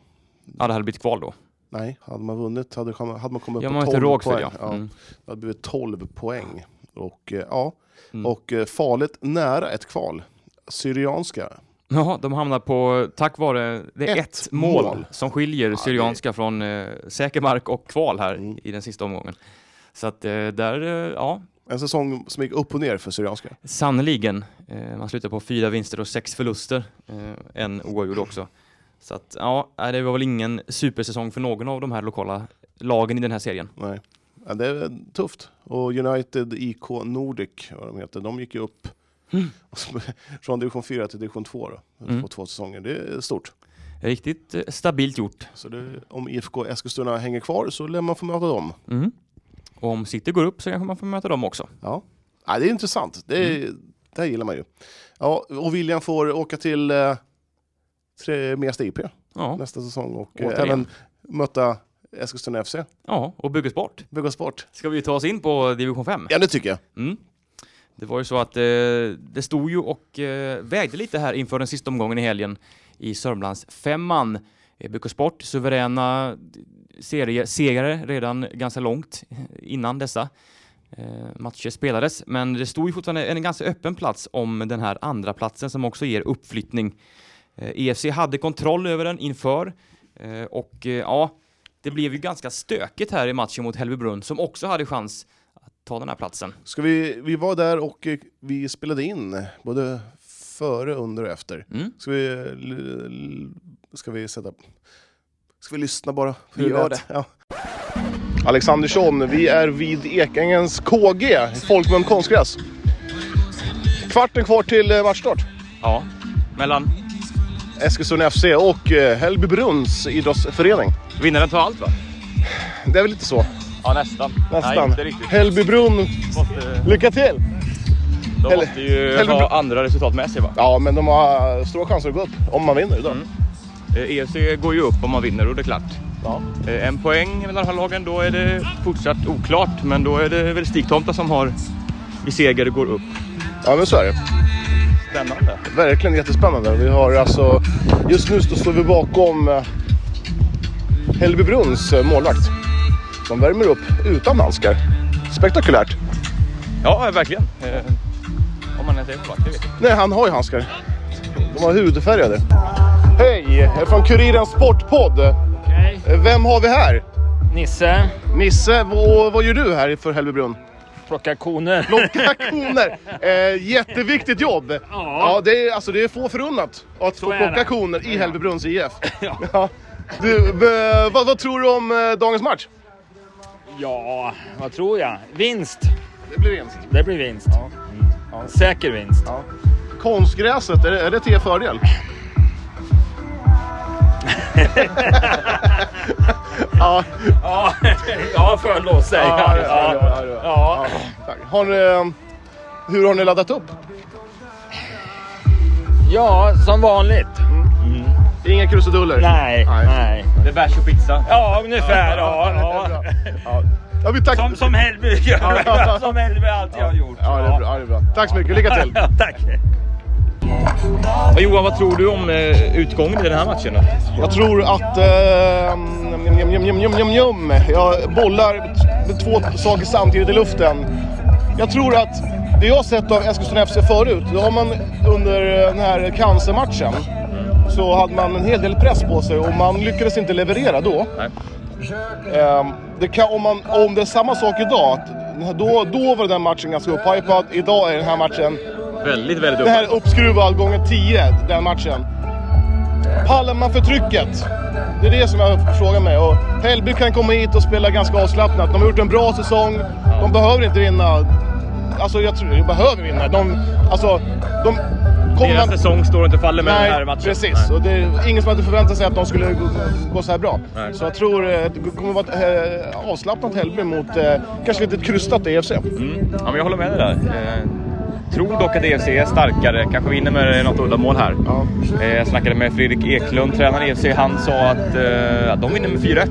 ja, det hade blivit kval då.
nej, hade man vunnit hade, hade man kommit
Ja,
upp på
har inte
12
råg för
poäng.
det. Ja. Mm.
Det hade blivit 12 poäng. Och, ja.
Mm.
och eh, farligt nära ett kval. Syrianska.
Ja, de hamnar på, tack vare det är
Ett
ett, mål,
mål.
som skiljer
det-
Syrianska från eh, säker mark och kval här
Mm.
i den sista omgången. Så att eh, där, eh, ja,
En säsong som gick upp och ner för Syrianska.
Sannoliken. Eh, man slutar på fyra vinster och sex förluster. Eh, en oavgjord också. Så att, ja, det var väl ingen supersäsong för någon av de här lokala lagen i den här serien.
Nej. Ja, det är tufft. Och United IK Nordic, vad de heter, de gick ju upp
Mm.
från division 4 till division 2 då,
Mm.
på två säsonger. Det är stort.
Riktigt eh, stabilt gjort.
Så det, om IFK Eskilstuna hänger kvar så lär man få möta dem.
Mm. Och om City går upp så kanske man får möta dem också.
Ja. Ja, det är intressant. Det, är,
Mm.
det här gillar man ju. Ja, och William får åka till eh, tre, Mesta IP
Ja,
nästa säsong och eh, även möta Eskilstuna FC.
ja och bygga sport.
Bygga sport.
Ska vi ta oss in på division 5?
Ja, det tycker jag.
Mm. Det var ju så att eh, det stod ju och eh, vägde lite här inför den sista omgången i helgen i Sörmlands femman. Eh, BK Sport suveräna seriesegrare redan ganska långt innan dessa eh, matcher spelades. Men det stod ju fortfarande en ganska öppen plats om den här andra platsen som också ger uppflyttning. Eh, EFC hade kontroll över den inför eh, och eh, ja, det blev ju ganska stökigt här i matchen mot Hällbybrunn som också hade chans ta den här platsen.
Ska vi, vi var där och eh, vi spelade in både före, under och efter.
Mm.
Ska vi, ska vi sätta... Ska vi lyssna bara?
Vi gör
det. Ja. Alexandersson, vi är vid Ekängens KG, Folkmun konstgräs. Kvarten kvar till eh, matchstart.
Ja, mellan
Eskilstuna FC och eh, Hällbybrunns idrottsförening.
vinnaren tar allt va?
Det är väl lite så,
Ja, nästan.
nästan.
Nej, inte riktigt.
Hällbybrunn,
Måste,
lycka till!
de
Eller-
måste ju
eller-
ha andra resultat med sig va?
Ja, men de har stora chanser att gå upp om man vinner idag.
Mm. Eh, EFC går ju upp om man vinner och det är klart.
Ja.
Eh, En poäng mellan de här lagen, då är det fortsatt oklart. Men då är det väl Stigtomta som har i seger går upp.
ja, men så är det.
Spännande.
Verkligen jättespännande. Vi har alltså, just nu står vi bakom eh, Hällbybrunns målvakt. Som värmer upp utan handskar. Spektakulärt.
Ja, verkligen. Eh, Om man ens är målvakt, det vet jag inte.
Nej, han har ju handskar. De var hudfärgade. Hej! jag är Från Kurirens Sportpodd. Eh, Vem har vi här?
Nisse,
Nisse, vad, vad gör du här för Hällbybrunn?
plocka koner.
Plocka koner! Eh, jätteviktigt jobb! Ja, det, är, alltså, det är få förunnat att få plocka koner i Hällbybrunns IF.
Ja.
Ja. Du, eh, vad, vad tror du om eh, dagens match?
Ja, vad tror jag? Vinst.
Det blir vinst.
Det blir vinst. Mm. Säker vinst.
Ja. Konstgräset, är det, är det till er fördel? ja,
Ja, ja får jag lov att säga.
Ja, ja, ja, ja,
ja.
Har ni, eh, hur har ni laddat upp?
Ja, som vanligt.
Inga krusiduller?
Nej,
Nej.
nej.
Det är bärs och pizza.
Ja, ungefär. Ja, ja.
Ja. Ja, vi tack.
Som, som Hällby gör. Som Hällby alltid har gjort.
Ja, det är bra. Ja, det är bra. Tack så mycket, lycka till!
Ja, tack.
Johan, vad tror du om eh, utgången i den här matchen då?
Jag tror att... Eh, njum, njum, njum, njum, njum, njum. Jag bollar med två saker samtidigt i luften. Jag tror att det jag har sett av Eskilstuna FC förut, då har man under den här cancermatchen så hade man en hel del press på sig och man lyckades inte leverera då. Ehm, det kan, om, man, om det är samma sak idag, då, då var den matchen ganska upphypad. Idag är den här matchen
Väldigt, väldigt
det här
upp.
är uppskruvad gånger 10, den matchen. Pallar man för trycket? Det är det som jag frågar mig. Och Hällby kan komma hit och spela ganska avslappnat. De har gjort en bra säsong. De behöver inte vinna. Alltså jag tror de behöver vinna. De, alltså, de kommer
Deras
man-
säsong står inte och faller med den här
Nej,
matchen.
precis. Och det är ingen som hade förväntat sig att de skulle gå, gå så här bra.
Nej.
Så jag tror eh, det kommer vara ett eh, avslappnat Hällby mot eh, kanske lite krystat EFC.
Mm. Ja, men jag håller med dig där. Eh, tror dock att EFC är starkare, kanske vinner med något uddamål här.
Ja.
Eh, jag snackade med Fredrik Eklund, tränare i EFC. Han sa att eh, att de vinner med 4-1.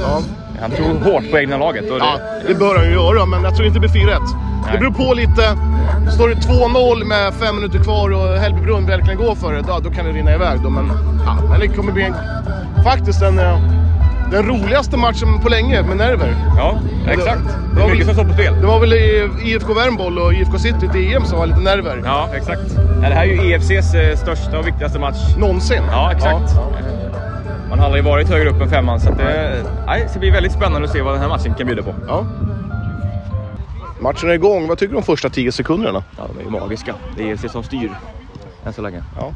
Ja.
Han tror hårt på egna laget. Och det,
Ja, det bör han ju göra, men jag tror inte det blir 4-1. Det
Nej.
beror på lite. Står det 2-0 med fem minuter kvar och Hällbybrunn verkligen går för det, då, då kan det rinna iväg. Då. Men, ja, men det kommer bli en, faktiskt en, eh, den roligaste matchen på länge med nerver.
ja, exakt.
Det
Det
var
mycket som
väl-
står på spel.
Det var väl i IFK Värmboll och IFK City till EM som var lite nerver.
Ja, exakt. Ja, det här är ju EFCs eh, största och viktigaste match.
Någonsin.
Ja, exakt.
Ja.
Man har aldrig varit högre upp än femman, så att det, nej, det ska bli väldigt spännande att se vad den här matchen kan bjuda på.
Ja. Matchen är igång. Vad tycker du om första 10 sekunderna?
Ja, de är ju magiska. Det är EFC som styr än så länge.
Ja.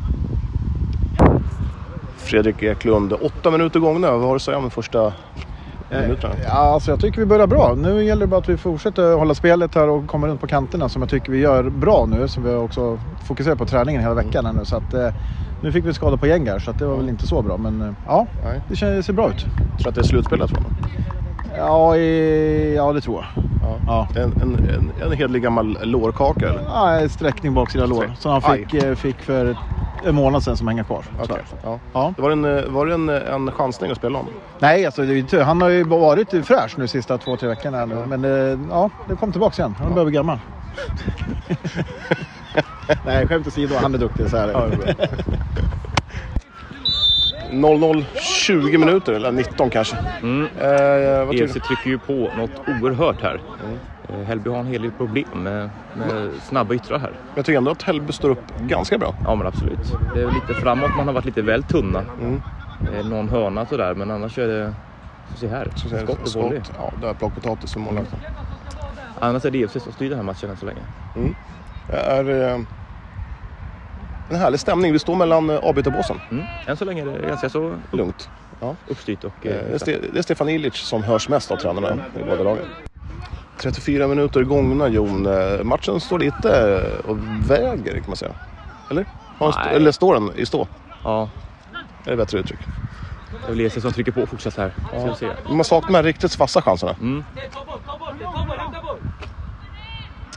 Fredrik Eklund, åtta minuter gångna. Vad har du att säga om de första minuterna?
Ja, alltså jag tycker vi börjar bra. Nu gäller det bara att vi fortsätter hålla spelet här och kommer runt på kanterna som jag tycker vi gör bra nu. Som vi också fokuserar på träningen hela veckan här nu. Så att, eh, nu fick vi skada på gäng här så att det var väl inte så bra. Men eh, ja,
Nej.
det känns, ser bra ut.
tror att det är slutspelat tror jag.
Ja, i, ja det tror jag. Ja.
En, en, en, en hederlig gammal lårkaka eller?
Ja, en sträckning baksida lår som han fick, eh, fick för en månad sedan som hänger kvar. Tyvärr.
Ja.
Ja.
Det var, en, eh, var det en, en chansning att spela om?
Nej, alltså, det han har ju varit fräsch nu sista två, tre veckorna. Nu. Men eh, ja, det kom tillbaka igen. Han börjar bli gammal. Nej, skämt åsido. Han är duktig. Så här. Är det.
0-0, 20 minuter eller 19 kanske.
Mm.
Eh,
EFC trycker ju på något oerhört här. Eh, Hällby har en hel del problem med, med snabba yttrar här.
Jag tycker ändå att Hällby står upp ganska bra.
Ja men absolut. Det är lite framåt, man har varit lite väl tunna.
Mm.
Eh, Någon hörna sådär, men annars är det... Se här,
Så
skott och volley.
Ja, det är plockpotatis som målvakten.
Annars är det EFC som styr den här matchen än så länge.
Det är eh, en härlig stämning. Vi står mellan eh, avbytarbåsen.
Mm. Än så länge är det ganska så
Lugnt. Ja.
uppstyrt och...
Eh,
Eh,
Det är, Ste- det är Stefan Ilic som hörs mest av tränarna i båda lagen. 34 minuter gångna Jon. Matchen står lite och väger kan man säga. Eller? St- eller står den i stå?
ja,
Är det bättre uttryck?
det är väl EFC som trycker på fortsatt här. Se.
Man saknar de här riktigt vassa chanserna.
Mm.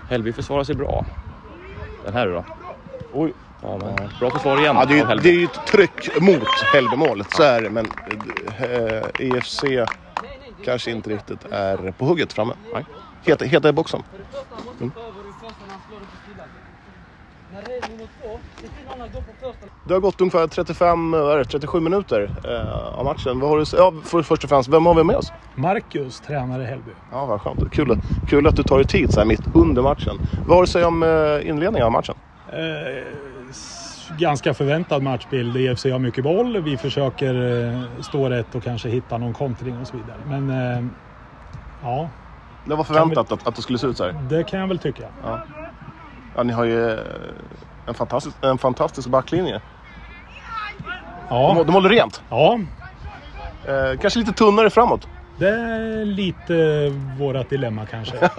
Hällby försvarar sig bra. Den här då?
Oj.
Ja, men bra försvar igen
Ja, det, är, ju- det är ju ett tryck mot Hällbymålet, så är det. Men eh, EFC kanske inte riktigt är på hugget framme.
Nej.
Heta, heta i boxen. Mm. Det har gått ungefär 35, vad är det, 37 minuter eh, av matchen. Vad har du, ja, för, först och främst, vem har vi med oss?
Marcus, tränare i Hällby.
Ja, vad skönt. Kul, kul att du tar dig tid så här mitt under matchen. Vad har du att säga om eh, inledningen av matchen?
Eh, ganska förväntad matchbild. EFC har mycket boll. Vi försöker eh, stå rätt och kanske hitta någon kontring och så vidare. Men eh, ja,
Det var förväntat att, att det skulle se ut så här.
det kan jag väl tycka.
Ja, ni har ju eh, en fantastisk, en fantastisk backlinje. De,
Ja,
de håller rent.
ja
Eh, kanske lite tunnare framåt.
Det är lite vårat dilemma kanske.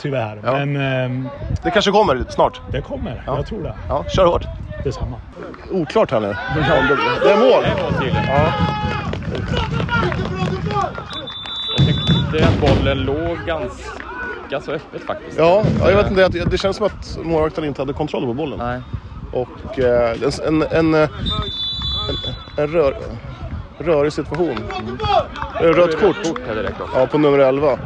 Tyvärr.
Ja.
Men eh,
Det kanske kommer snart.
det kommer.
Ja.
Jag tror det.
Ja, kör hårt.
Detsamma.
Oklart här nu. Det är mål.
Det är mål tydligen. Jag tyckte att bollen låg ganska så öppet faktiskt.
Ja, ja, jag vet inte. Det, det känns som att målvakten inte hade kontroll på bollen.
Nej.
Och eh, en, en, en, en, en rör, rörig situation. Rött kort.
Kort här direkt också.
Ja, på nummer 11.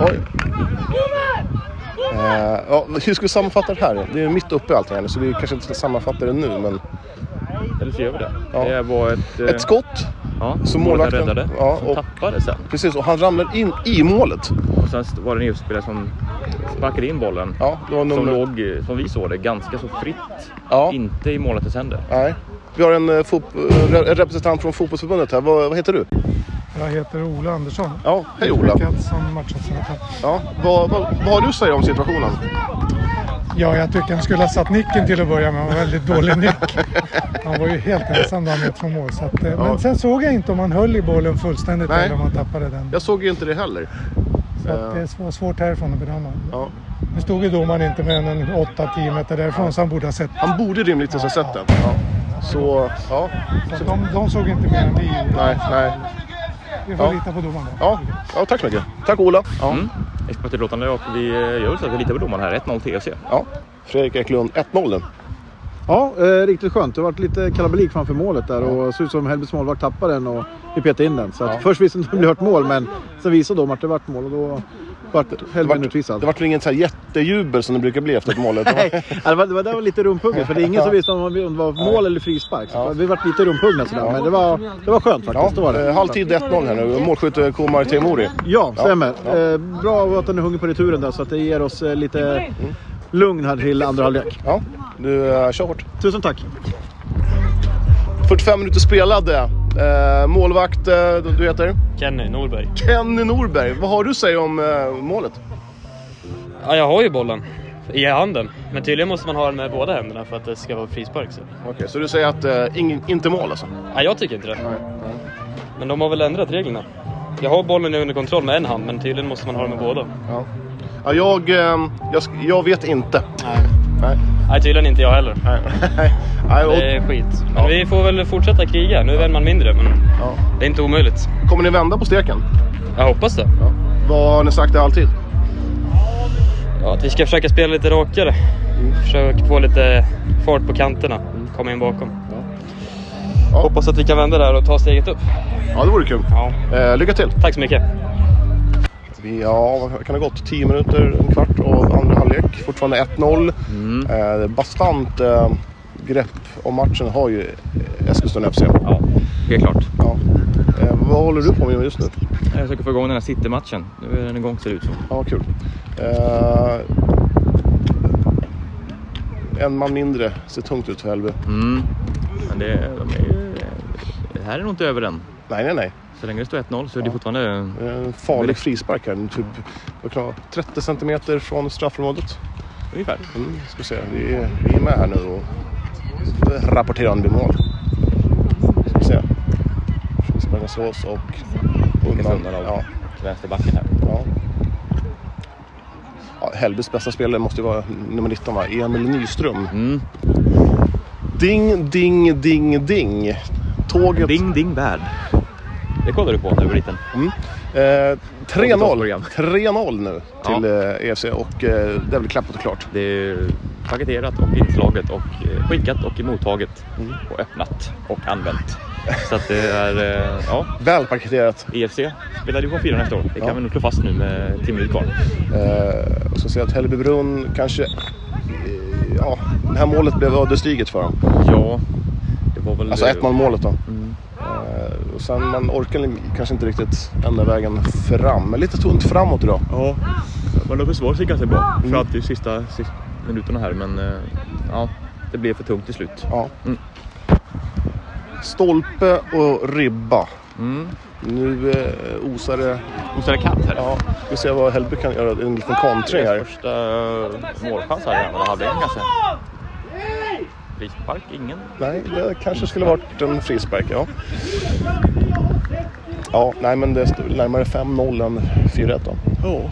Oj. Eh, ja, hur ska vi sammanfatta det här? Det är mitt uppe i allting här nu, så vi kanske inte ska sammanfatta det nu. Men
Eller så gör vi det.
Ja.
Det var ett... eh,
ett skott,
Ja,
som
som
målvakten-
räddade.
ja,
som
och-
tappade sen.
precis, och han ramlar in i målet.
Och sen var det en EU-spelare som sparkade in bollen.
Ja, var
Som
nummer...
låg, som vi såg det, ganska så fritt.
Ja.
Inte i målvakternas händer.
Nej. Vi har en, eh, eh, en representant från fotbollsförbundet här. Vad, vad heter du?
Jag heter Ola Andersson.
Ja, hej Ola.
Som.
Ja, vad, vad, vad har du att säga om situationen?
Ja, jag tycker han skulle ha satt nicken till att börja med. Han var väldigt dålig nick. Han var ju helt ensam där med från mål. Så att, eh,
Ja.
Men sen såg jag inte om han höll i bollen fullständigt
Nej.
eller om han tappade den.
Jag såg ju inte det heller.
Så att det var svårt härifrån att bedöma.
Ja.
Nu stod ju domaren inte mer än en 8-10 meter därifrån så han borde ha sett.
Han borde rimligtvis ha sett den. Ja. Så, ja.
Så de, de såg inte mer än vi gjorde.
Nej, nej.
Vi får
Ja.
lita på domaren.
Ja, ja tack så mycket. Tack Ola. Ja.
Mm. Expertutlåtande och vi eh, gör så att vi litar på domaren här. 1-0 TFC.
ja. Fredrik Eklund, 1-0 nu.
Ja, eh, riktigt skönt. Det har varit lite kalabalik framför målet där och det såg ut som Hällbys målvakt tappade den och vi petade in den. Så att
Ja.
först visste inte om det blev hört mål men sen visade de att det vart mål och då vart Hällby
vart-
utvisad.
Det var väl ingen så här jättejubel som det brukar bli efter ett mål?
Nej, ja, det var, det var, det var lite rumphugget för det är ingen som visste om det var mål eller frispark. Så
Ja.
Vi vart lite rumphugna sådär men det var, det var skönt faktiskt. Det var det.
eh, halvtid 1-0 här nu. Målskytt Komar Teimouri.
Ja, stämmer.
Ja.
Eh, bra att han är hungrig på returen där så att det ger oss eh, lite lugn här till andra halvlek.
Ja, du uh, kör hårt.
Tusen tack!
45 minuter spelade. Eh, målvakt, eh, du heter?
Kenny Norberg.
Kenny Norberg. Vad har du att säga om eh, målet?
Ja, jag har ju bollen i handen. Men tydligen måste man ha den med båda händerna för att det ska vara frispark. Så.
Okej, så du säger att eh, ingen, inte mål alltså?
Nej, jag tycker inte det. Men de har väl ändrat reglerna. Jag har bollen under kontroll med en hand, men tydligen måste man ha den med båda.
Ja. Ja, jag, eh, jag, jag vet inte.
Nej.
Nej.
Nej, tydligen inte jag heller.
Nej. Nej, och,
Det är skit. Men
Ja.
vi får väl fortsätta kriga. Nu är en man mindre, men
ja.
det är inte omöjligt.
Kommer ni vända på steken?
Jag hoppas det.
Ja. Vad har ni sagt i alltid?
Ja, att vi ska försöka spela lite rakare. Försöka få lite fart på kanterna. Komma in bakom.
Ja.
Hoppas att vi kan vända där och ta steget upp.
Ja, det vore kul.
Ja.
Eh, lycka till!
Tack så mycket.
Vi, ja, kan det ha gått? 10 minuter, en kvart av andra halvlek. Fortfarande 1-0.
Mm.
Eh, bastant eh, grepp om matchen har ju Eskilstuna FC.
Ja, helt klart.
Ja. Eh, vad håller du på med just nu?
Jag försöker få igång den här City-matchen. Nu är den igång ser det ut som.
Ja, kul. Eh, en man mindre ser tungt ut för Hällby.
Mm. Men det, de är ju, det här är nog inte över än.
Nej, nej, nej.
Så länge det står 1-0 så är det fortfarande...
En farlig frispark här. Typ vad kan det vara, 30 centimeter från straffområdet.
Ungefär.
Mm, ska se. Vi, är, vi är med här nu och rapporterar om det mål. Ska se. Frisparken slås och
undan
Ja,
vänsterbacken här.
ja. Ja, Hällbys bästa spelare måste ju vara nummer 19 va? Emil Nyström.
Mm.
Ding, ding, ding, ding. Tåget...
Ding, ding, bad.
Det kollade du på när du var liten.
Eh, 3-0
program.
3-0 nu till eh, EFC och eh, det är väl klappat och klart.
Det är paketerat och inslaget och eh, skickat och mottaget och öppnat och använt. Så att det är, eh, ja,
Väl paketerat.
EFC spelar division 4 nästa år. Det kan
Ja.
vi nog slå fast nu med 10 minuter kvar.
Eh, och så ser jag att Hällbybrunn kanske... Eh, ja, det här målet blev ödesdigert för dem.
Ja, det var väl...
Alltså 1-0 målet då.
Mm.
Och sen man orkar kanske inte riktigt ända vägen fram. Men lite tunt framåt idag.
Ja, man har försvarat sig ganska bra fram till sista, sista minuterna här men eh, ja, det blev för tungt till slut.
Ja.
Mm.
Stolpe och ribba.
Mm.
Nu eh, osar det...
Osar det katt här.
Ja, vi ser vad Hällby kan göra. En liten kontring här.
Första eh, målchans här i andra halvlek kanske. Frispark, ingen.
Nej, det kanske skulle varit en frispark, ja. Ja, nej men det står närmare 5-0 än 4-1 då.
Ja.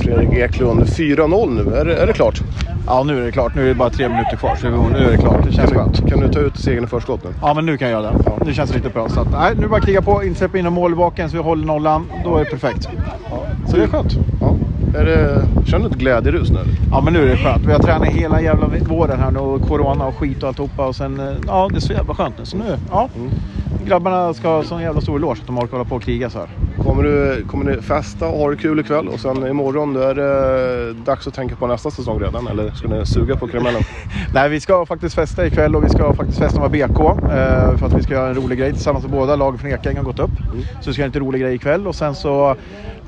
Fredrik Eklund, 4-0 nu. Är det, är det klart?
Ja, nu är det klart. Nu är det bara tre minuter kvar, så nu är det klart. Det känns skönt.
Kan du ta ut segern i förskott nu?
Ja, men nu kan jag göra det. Nu känns det riktigt bra. Så att, nej, nu är bara kriga på, inte släppa in någon mål i baken så vi håller nollan. Då är det perfekt. Så det är skönt.
Ja. Är det, känner du ett glädjerus nu?
Ja, men nu är det skönt. Vi har tränat hela jävla våren här nu och corona och skit och alltihopa. Och sen, eh, ja, det är så jävla skönt nu. Så nu, ja. Grabbarna ska ha sån jävla stor eloge att de orkar hålla på och kriga så här.
Kommer, du, kommer ni festa och ha det kul ikväll och sen imorgon då är det dags att tänka på nästa säsong redan? Eller ska ni suga på karamellen?
Nej, vi ska faktiskt festa ikväll och vi ska faktiskt festa med BK. Eh, för att vi ska göra en rolig grej tillsammans med båda. Lagen från Ekängen har gått upp. Så vi ska göra en lite rolig grej ikväll. Och sen så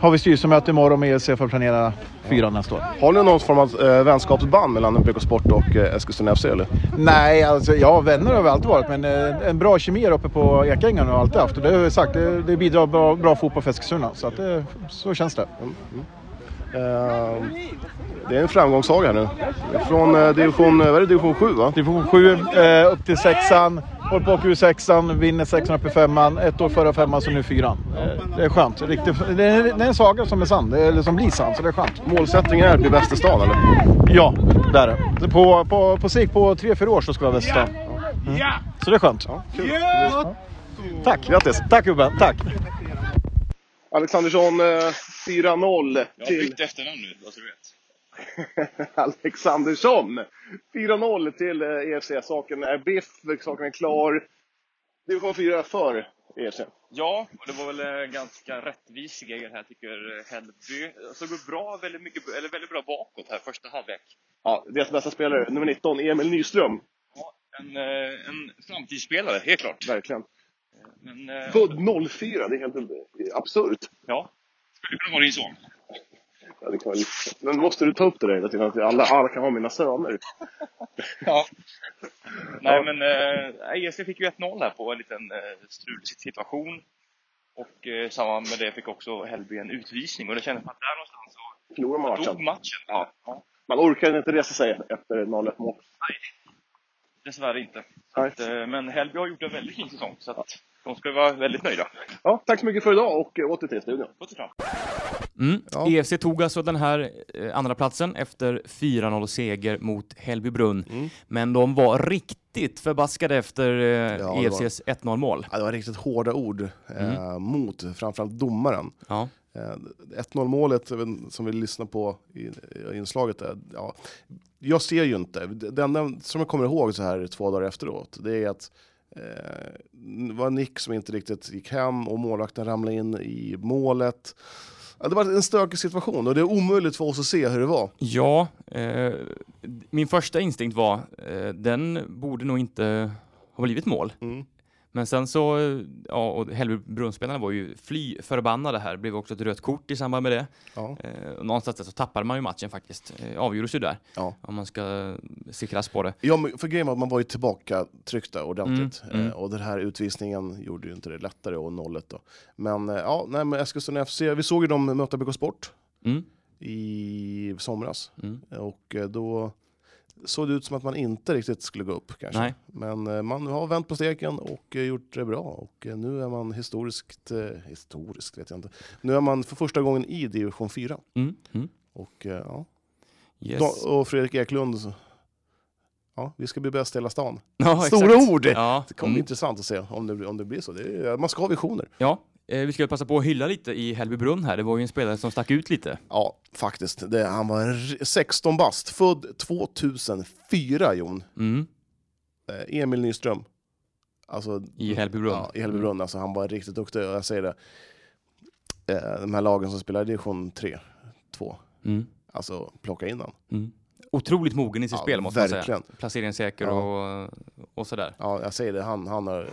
har vi styrelsemöte imorgon med ELC för att planera fyran nästa år.
Har ni någon form av eh, vänskapsband mellan BK Sport och eh, Eskilstuna FC eller?
Nej, alltså ja, vänner har vi alltid varit. Men eh, en bra kemi uppe på Ekängen har vi alltid haft. Och det har vi sagt, det, det bidrar bra, bra fotboll för Eskilstuna. Så att det, så känns det.
Eh, det är en framgångssaga nu. Från eh, division, vad är det, division 7 va?
Division 7 eh, upp till sexan. Håller på att åka ur sexan, vinner sexan upp i femman. Ett år före femman så nu fyran. Eh, det är skönt. Riktigt, det, är, det är en saga som är sann, eller som blir sann, så det är skönt.
Målsättningen är att bli bäst i stan eller?
Ja, det är det. På, på, på sikt på tre, fyra år så ska vi vara bäst i stan. Mm. Så det är skönt. Ja. Tack!
Grattis!
Tack gubben, tack!
Alexandersson, eh, 4-0 till...
efternamn nu, vad så du.
Alexandersson! 4-0 till eh, EFC. Saken är biff, saken är klar. Division 4 för E EFC.
Ja, och det var väl en ganska rättvis seger här tycker Hällby. Såg upp bra, väldigt, mycket, eller väldigt bra bakåt här första halvlek.
Ja, deras bästa spelare, nummer 19, Emil Nyström.
Ja, en, eh, en framtidsspelare, helt klart.
Verkligen.
Men, eh,
Född 04, det är helt absurt.
ja, skulle kunna vara din son.
Ja, det kan. Men måste du ta upp det där tiden? Att alla, alla kan ha mina söner.
Ja. Nej, men eh, ESC fick ju 1-0 här på en liten eh, strulig situation. Och i samband med det fick också Hällby en utvisning. Och det kändes som att där någonstans så
Förlorar man
dog
matchen.
matchen.
Ja.
ja.
Man orkar inte resa sig efter 0-1 mål.
Dessvärre inte.
Nej.
Att, eh, men Hällby har gjort en väldigt fin säsong. Så att de ska vara väldigt nöjda.
Ja, tack så mycket för idag och åter till studion.
Puss och kram.
Mm.
Ja.
EFC tog alltså den här eh, andra platsen efter 4-0 seger mot Hällbybrunn.
Mm.
Men de var riktigt förbaskade efter eh,
var-
EFCs 1-0 mål.
Ja, det var riktigt hårda ord eh, mot framförallt domaren.
Ja.
Eh, 1-0 målet eh, som vi lyssnar på i, i inslaget, är, ja, jag ser ju inte. Det enda som jag kommer ihåg så här två dagar efteråt, det är att eh, det var Nick som inte riktigt gick hem och målvakten ramlade in i målet. Ja, det var en stökig situation och det är omöjligt för oss att se hur det var.
Ja, eh, min första instinkt var eh, den borde nog inte ha blivit mål.
Mm.
Men sen så, ja, och Hällbybrunnspelarna var ju fly förbannade här. Det blev också ett rött kort i samband med det.
Ja.
Eh, någonstans där så tappade man ju matchen faktiskt. Eh, avgjordes ju där.
Ja.
Om man ska se krasst på det.
Ja, men för grejen var att man var ju tillbaka tryckta ordentligt.
Mm, mm.
Eh, och den här utvisningen gjorde ju inte det lättare och nollet då. Men eh, ja, nej, men Eskilstuna FC, vi såg ju dem möta BK Sport
Mm.
i somras.
Mm.
Och eh, då såg det ut som att man inte riktigt skulle gå upp kanske.
Nej.
Men eh, man har vänt på steken och eh, gjort det bra. Och eh, nu är man historiskt, historiskt vet jag inte. Nu är man för första gången i division 4.
Mm. Mm.
Och, ja.
Yes.
Och Fredrik Eklund, ja, vi ska bli bäst i hela stan.
Ja,
Stora
exakt.
ord!
Ja,
Det kommer bli
mm.
intressant att se om det, blir- om det blir så. Det är, man ska ha visioner.
ja. Eh, vi ska passa på att hylla lite i Hällbybrunn här. Det var ju en spelare som stack ut lite.
Ja, faktiskt. Det, han var r- 16 bast, född 2004, Jon.
Mm.
Eh, Emil Nyström. Alltså,
I Hällbybrunn.
Ja, i Hällbybrunn. Alltså, han var riktigt duktig, och jag säger det. Eh, de här lagen som spelar i division 3, 2,
Mm.
alltså plocka in han.
Mm. Otroligt mogen i sitt
Ja,
spel måste man
verkligen.
säga. Placeringssäker
Ja.
och, och sådär.
Ja, jag säger det. Han, han har,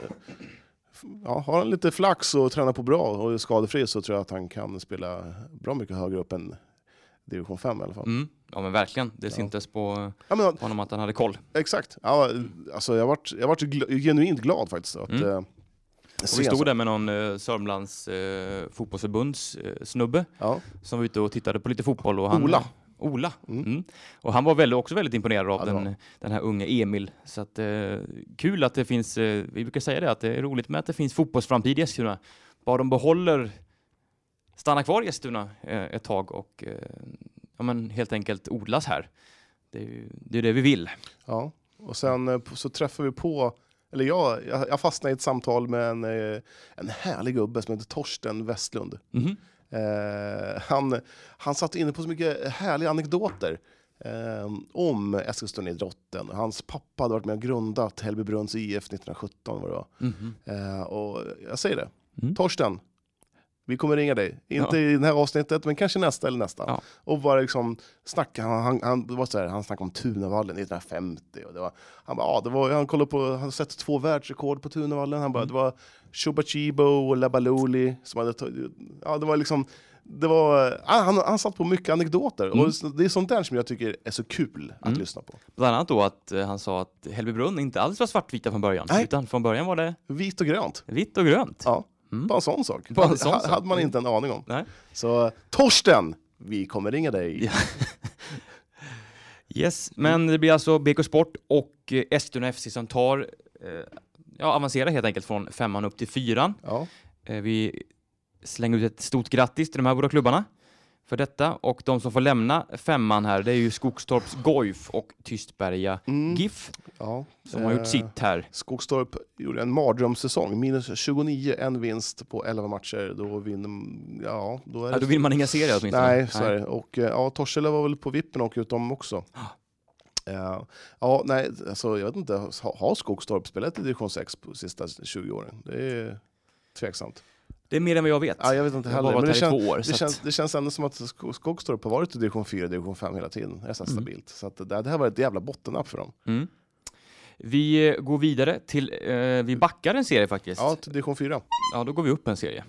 ja, har han lite flax och tränar på bra och är skadefri så tror jag att han kan spela bra mycket högre upp än division 5 i alla fall.
Mm. Ja men verkligen. Det
Ja.
syntes på
Ja, men,
honom att han hade koll.
exakt. Ja, alltså, jag varit, jag varit gl- genuint glad faktiskt. Att,
Mm.
eh,
Och vi stod där med någon eh, Sörmlands eh, fotbollsförbunds eh, snubbe
Ja.
som var ute och tittade på lite fotboll. Och han,
Ola.
Ola.
Mm.
Mm. Och han var väldigt, också väldigt imponerad av
Ja,
den, den här unge Emil. Så att, eh, kul att det finns, eh, vi brukar säga det, att det är roligt med att det finns fotbollsframtid i Eskilstuna. Bara de behåller, stannar kvar i Eskilstuna eh, ett tag och eh, ja, men helt enkelt odlas här. Det är ju det, är det vi vill.
Ja, och sen eh, så träffar vi på, eller jag, jag fastnade i ett samtal med en, eh, en härlig gubbe som heter Torsten Westlund.
Mhm.
Eh, han, han satt inne på så mycket härliga anekdoter eh, om Eskilstuna-idrotten. Hans pappa hade varit med och grundat Hällbybrunns IF 1917. Var det var.
Mhm.
Eh, och jag säger det,
Mm.
Torsten, vi kommer ringa dig. Inte
Ja.
i det här avsnittet, men kanske nästa eller nästa.
Ja.
Och bara liksom snacka, han, han, han, var så här, han snackade om Tunavallen 1950. Och det var, han, bara, ja, det var, han kollade på, han sett två världsrekord på Tunavallen. Han bara,
Mm.
det var Chubachibo och Labaluli som hade ja det var liksom, det var, ja, han, han satt på mycket anekdoter.
Mm.
Och det är sånt där som jag tycker är så kul att
Mm.
lyssna på.
Bland annat då att eh, han sa att Hällbybrunn inte alls var svartvita från början.
Nej.
Utan från början var det
Vit och grönt.
vitt och grönt.
Ja,
Mm.
bara en sån sak.
Bara en sån sak.
hade man inte en aning om.
Nej.
Så Torsten, vi kommer ringa dig.
Yes, men det blir alltså BK Sport och eh, Eskilstuna FC som tar, eh, ja, avancerar helt enkelt från femman upp till fyran.
Ja.
Eh, vi slänger ut ett stort grattis till de här båda klubbarna för detta och de som får lämna femman här det är ju Skogstorps Goif och Tystberga
Mm.
GIF
Ja.
som har gjort
Eh,
sitt här.
Skogstorp gjorde en mardrömssäsong. Minus 29, en vinst på 11 matcher. Då vinner, ja, då är
Ja, då vill man inga serier åtminstone.
Nej, så är det. Och eh, ja, Torshälla var väl på vippen och ut dem också. Eh, ja, nej, alltså, jag vet inte, har, Skogstorp spelat i division 6 på sista 20 åren? Det är tveksamt.
Det är mer än vad jag vet.
Ja, jag vet inte
Jag
heller. Men det,
två år.
det, känns, det känns ändå som att Sk- Skogstorp har varit i division 4 division 5 hela tiden. Det är så
Mm.
stabilt. Så att det, det här var ett jävla bottennapp för dem.
mm. Vi eh, går vidare till, eh, vi backar en serie faktiskt.
Ja, till division 4.
Ja, då går vi upp en serie.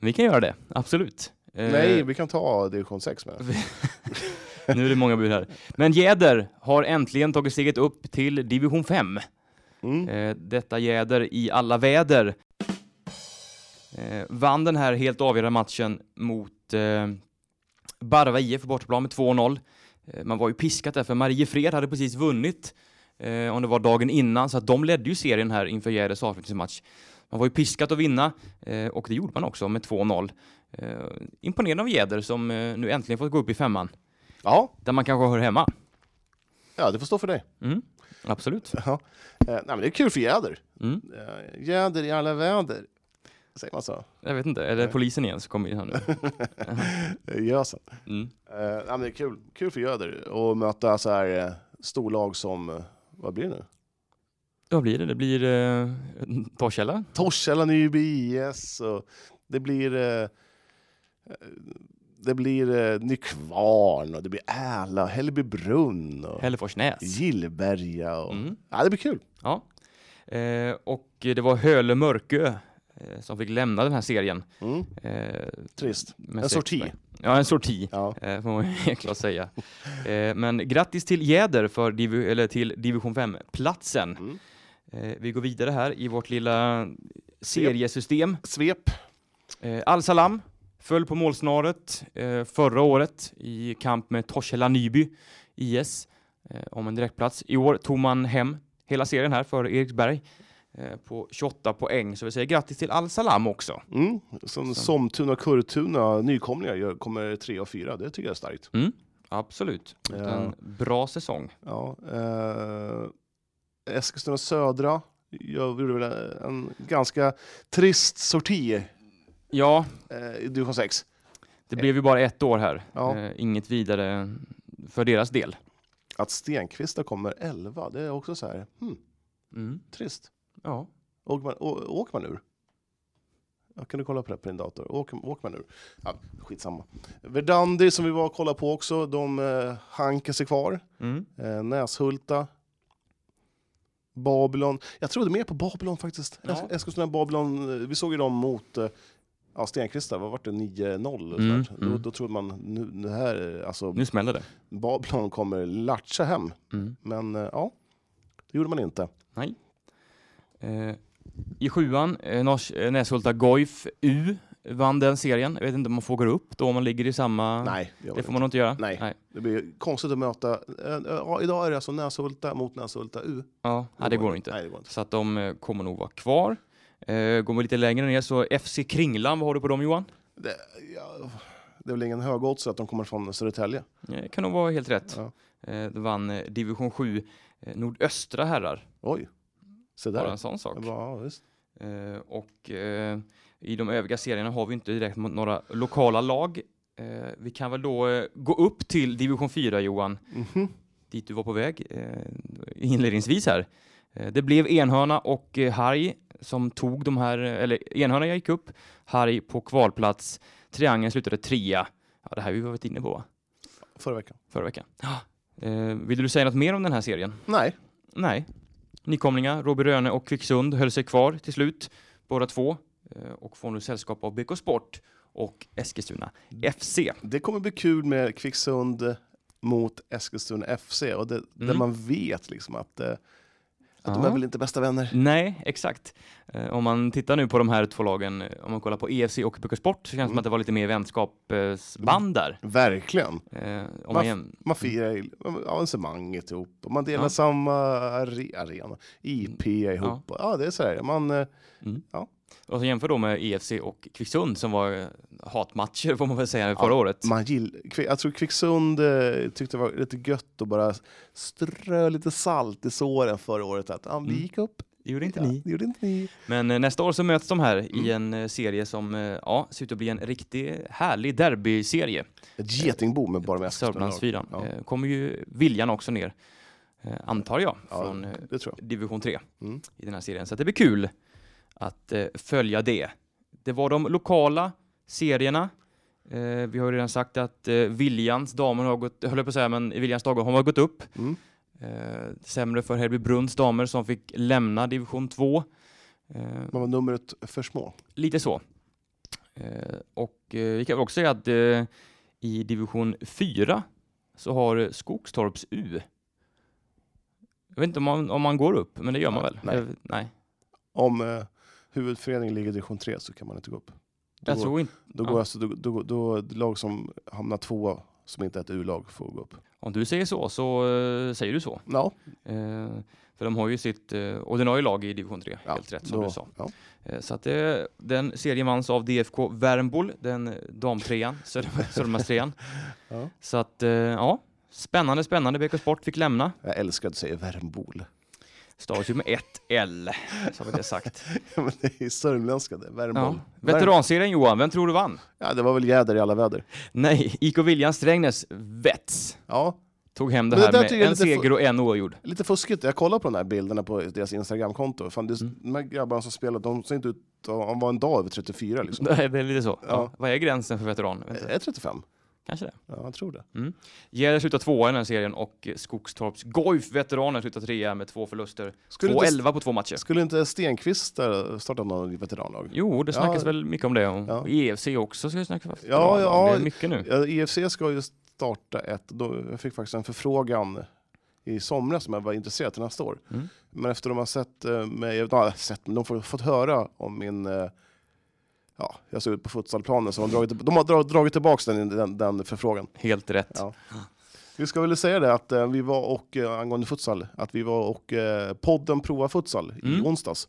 Vi kan göra det, absolut. Eh,
Nej, vi kan ta division 6 med.
Nu är det många bud här. Men Jäder har äntligen tagit steget upp till division 5.
Mm.
Eh, detta Jäder i alla väder. Eh, vann den här helt avgörande matchen mot eh, Barva IF på bortaplan med 2-0. Eh, man var ju piskat där för Mariefred hade precis vunnit eh, om det var dagen innan så att de ledde ju serien här inför Jäders avslutningsmatch. Man var ju piskat att vinna eh, och det gjorde man också med 2-0. Eh, imponerande av Jäder som eh, nu äntligen fått gå upp i femman
Ja,
där man kanske hör hemma.
ja, det får stå för dig.
Mm, absolut.
Ja. Eh, nej, men det är kul för Jäder.
Mm.
Eh, Jäder i alla väder. Säger man så?
Jag vet inte, är det polisen igen som kommer in här nu?
Gösen.
Mm.
Eh, nej, men det är kul, kul för Jäder att möta så här eh, storlag som, eh, vad blir det nu?
Vad blir det? Det blir eh, Torshälla?
Torshälla, Nyby IS och det blir eh, det blir eh, Nykvarn och det blir Äla, Hällbybrunn och
Hälleforsnäs?
Gillberga. Och,
Mm.
ja, det blir kul.
Ja. Eh, och det var Höle Mörkö som fick lämna den här serien.
Mm.
Eh,
Trist. En sorti.
Ja, en sorti.
Ja.
Eh, får man helt klart säga. Eh, men grattis till Jäder för divi eller till division 5-platsen.
Mm.
Eh, vi går vidare här i vårt lilla seriesystem.
Svep.
Eh, Al-Salam föll på målsnöret eh, förra året i kamp med Torshälla Nyby IS eh, om en direktplats. I år tog man hem hela serien här för Eriksberg eh, på 28 poäng. Så vi säger grattis till Al-Salam också.
Mm. Som. Somtuna Kurtuna, nykomlingar, gör- kommer tre och fyra. Det tycker jag är starkt.
Mm, Absolut.
Ja.
En bra säsong.
Ja, eh, Eskilstuna Södra jag gjorde väl en ganska trist sorti
Ja,
eh, i division 6.
det blev ju bara ett år här.
Ja.
Eh, inget vidare för deras del.
Att Stenqvista kommer 11, det är också så här, hmm,
Mm.
trist.
Ja.
Åker man, å, åker man ur? Ja, kan du kolla på det på din dator? Åker, åker man ur? Ja, skitsamma. Verdandi som vi var och kollade på också, de eh, hankar sig kvar.
Mm.
Eh, Näshulta. Babylon. Jag trodde mer på Babylon faktiskt.
Ja.
Eskilstuna Babylon, eh, vi såg ju dem mot eh, ja, Stenqvista, vad var det? 9-0?
Mm,
snart. Då,
mm.
då trodde man, nu, det här, eh, alltså,
Nu smäller det.
Babylon kommer latcha hem.
Mm.
Men eh, ja, det gjorde man inte.
Nej. Eh, I sjuan, eh, Nors- eh, Näshulta Goif U vann den serien. Jag vet inte om man får gå upp då om man ligger i samma...
Nej, det,
Det
man
får man nog inte göra.
Nej. det blir konstigt att möta. Ja, idag är det alltså Näshulta mot Näshulta U.
Ja, nej, det går inte.
Nej, det går inte.
Så att de kommer nog vara kvar. Går vi lite längre ner så FC Kringlan, vad har du på dem Johan?
Det, ja, det är väl ingen hög odds att de kommer från Södertälje.
Eh, kan nog vara helt rätt.
Ja.
De vann division 7 eh, nordöstra herrar.
Oj, så
Bara en sån sak.
Ja.
Eh, och eh, i de övriga serierna har vi inte direkt några lokala lag. Eh, vi kan väl då eh, gå upp till division 4 Johan,
Mhm.
dit du var på väg eh, inledningsvis här. Eh, det blev Enhörna och eh, Harry som tog de här, eller Enhörna gick upp, Harry på kvalplats, Triangeln slutade trea. Ja, det här har vi varit inne på va?
Förra veckan.
förra veckan. Eh, vill du säga något mer om den här serien?
Nej,
Nej. Nykomlingar, Robin Röne och Kvicksund höll sig kvar till slut, båda två, eh, och får nu sällskap av BK Sport och Eskilstuna FC.
det kommer bli kul med Kvicksund mot Eskilstuna FC. Och det, Där
Mm.
man vet liksom att, eh, att de
Ja.
är väl inte bästa vänner.
Nej, exakt. Eh, om man tittar nu på de här två lagen, eh, om man kollar på EFC och BK Sport, så känns det som
Mm.
att det var lite mer vänskapsband där.
Verkligen.
Eh, om
Man
man
Man firar ju avancemanget ihop. Och man delar
Ja.
samma are- arena. IP ihop. Ja, ja det är så här. Man, eh,
och så jämför då med EFC och Kvicksund som var eh, hatmatcher får man väl säga förra året.
man gill, jag tror Kvicksund eh, tyckte det var lite gött att bara strö lite salt i såren förra året. Att ja, vi
Mm.
gick upp.
Det gjorde inte
Ja,
ni.
Det gjorde inte ni.
Men eh, nästa år så möts de här i
Mm.
en eh, serie som eh, ja, ser ut att bli en riktigt härlig derbyserie.
Ett getingbo med bara med
Sörmlandsfyran.
Ja.
Kommer ju Viljan också ner, antar jag,
Ja,
från
tror
division 3
Mm.
i den här serien. Så det blir kul att eh, följa det. Det var de lokala serierna. Eh, vi har ju redan sagt att eh, Viljans damer har gått, höll jag på att säga, men Viljans damer har gått upp.
Mm.
Eh, sämre för Hällbybrunns damer som fick lämna division 2. Eh,
Man var numret för små.
Lite så. Eh, och eh, vi kan också säga att i division 4 så har Skogstorps U jag vet inte om man, om man går upp, men det gör man väl?
nej.
Nej.
Om huvudföreningen ligger i division 3 så kan man inte gå upp. Då
Jag
går,
tror inte,
då
ja.
går alltså, då, då, då, lag som hamnar två som inte är ett U-lag får gå upp.
om du säger så, så eh, säger du så.
Ja,
Eh, för de har ju sitt eh, ordinarie lag i division 3,
ja
helt rätt som
då,
du sa.
Ja.
Eh, så att eh, den serien vanns av DFK Värmbol, den damtrean, Sörmlandstrean.
Ja.
Så att, ja, spännande, spännande. BK Sport fick lämna.
Jag älskar att du säger Värmbol.
Stavas ju med ett L, så har vi det sagt.
Men det är sörmländska det,
Ja.
Värmbol.
Veteranserien Johan, vem tror du vann?
Ja, det var väl jäder i alla väder.
Nej, IK Viljan Strängnäs, Vets,
Ja,
tog hem det
det
här med en seger och en oavgjord.
lite fuskigt. Jag kollar på de här bilderna på deras Instagramkonto. Fan, det,
Mm.
De här grabbarna som spelar, de ser inte ut att vara en dag över 34 liksom.
Nej, det är lite så. Ja.
Ja.
Vad är gränsen för veteran?
Är 35?
Kanske det.
Ja, jag tror det.
Gäller slutar tvåa i den här serien och Skogstorps Goif veteraner slutar trea med två förluster.
Skulle
Två
inte,
elva på två matcher.
skulle inte Stenqvist starta någon veteranlag?
Jo, det snackas
Ja.
väl mycket om det. Och
Ja.
EFC också ska snacka.
Ja, ja.
Det är mycket nu.
Ja, EFC ska ju starta ett, då, jag fick faktiskt en förfrågan i somras som jag var intresserad till nästa år.
Mm.
Men efter de har sett eh, mig, sett, men de har fått höra om min, eh, ja, jag såg ut på futsalplanen, så de har dragit, de har dra- dragit tillbaka den, den, den förfrågan.
Helt rätt.
Ja. Vi ska väl säga det att eh, vi var och, eh, angående futsal, att vi var och eh, podden Prova Futsal i
Mm.
onsdags.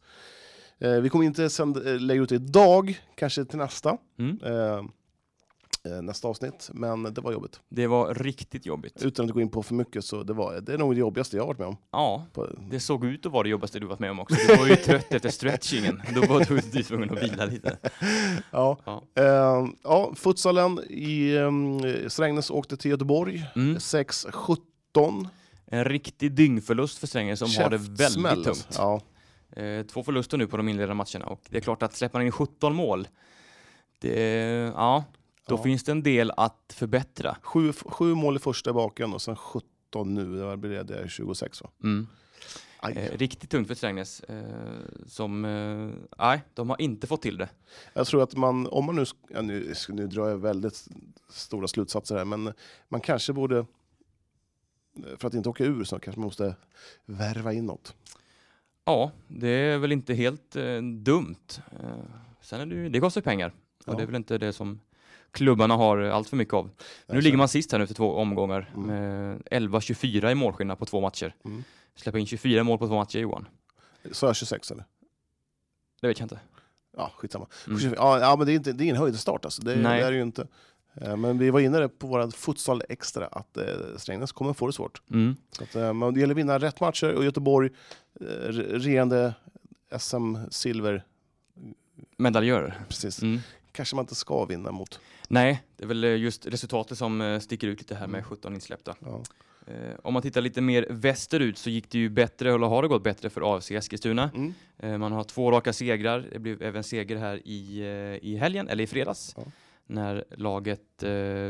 Eh, vi kommer inte sända, lägga ut det idag, kanske till nästa.
Mm.
Eh, nästa avsnitt, men det var jobbigt.
Det var riktigt jobbigt.
Utan att gå in på för mycket så det, var, det är nog det jobbigaste jag varit med om.
Ja,
På,
det såg ut att vara det jobbigaste du varit med om också. Du var ju trött efter stretchingen. Då var du, du tvungen att vila lite.
ja.
Ja.
Eh, ja, futsalen i eh, Strängnäs åkte till Göteborg,
Mm.
6-17.
En riktig dyngförlust för Strängnäs som har det väldigt
alltså.
tungt.
Ja.
Eh, två förluster nu på de inledande matcherna och det är klart att släpper man in 17 mål, det, ja, då
Ja.
finns det en del att förbättra.
Sju, sju mål i första baken och sen 17 nu, det blir det, det är 26 va?
Mm. Eh, riktigt tungt för Strängnäs. Eh, som, eh, nej, de har inte fått till det.
Jag tror att man, om man nu, ja, nu, nu drar jag väldigt stora slutsatser här, men man kanske borde, för att inte åka ur, så kanske man måste värva in något.
Ja, det är väl inte helt eh, dumt. Eh, sen är det, ju- det kostar pengar och
Ja.
det är väl inte det som klubbarna har allt för mycket av. Nu
så-
ligger man sist här nu efter två omgångar
Mm.
med 11-24 i målskillnad på två matcher.
Mm.
Släppa in 24 mål på två matcher Johan.
Sa jag 26 eller?
Det vet jag inte.
Ja, skitsamma.
Mm.
Ja, men det är, inte, det är ingen höjdstart alltså. Det,
Nej.
det är det ju inte. Eh, Men vi var inne på vår futsal extra att eh, Strängnäs kommer få det svårt.
Mm.
Så att, eh, men det gäller att vinna rätt matcher och Göteborg, re- regerande SM-silver,
Medaljör.
precis.
Mm.
Kanske man inte ska vinna mot.
Nej, det är väl eh, just resultatet som eh, sticker ut lite här med
Mm.
17 insläppta.
Ja.
Eh, om man tittar lite mer västerut så gick det ju bättre, eller har det gått bättre för AFC Eskilstuna.
Mm.
Man har två raka segrar, det blev även seger här i, i helgen, eller i fredags,
Ja.
när laget eh,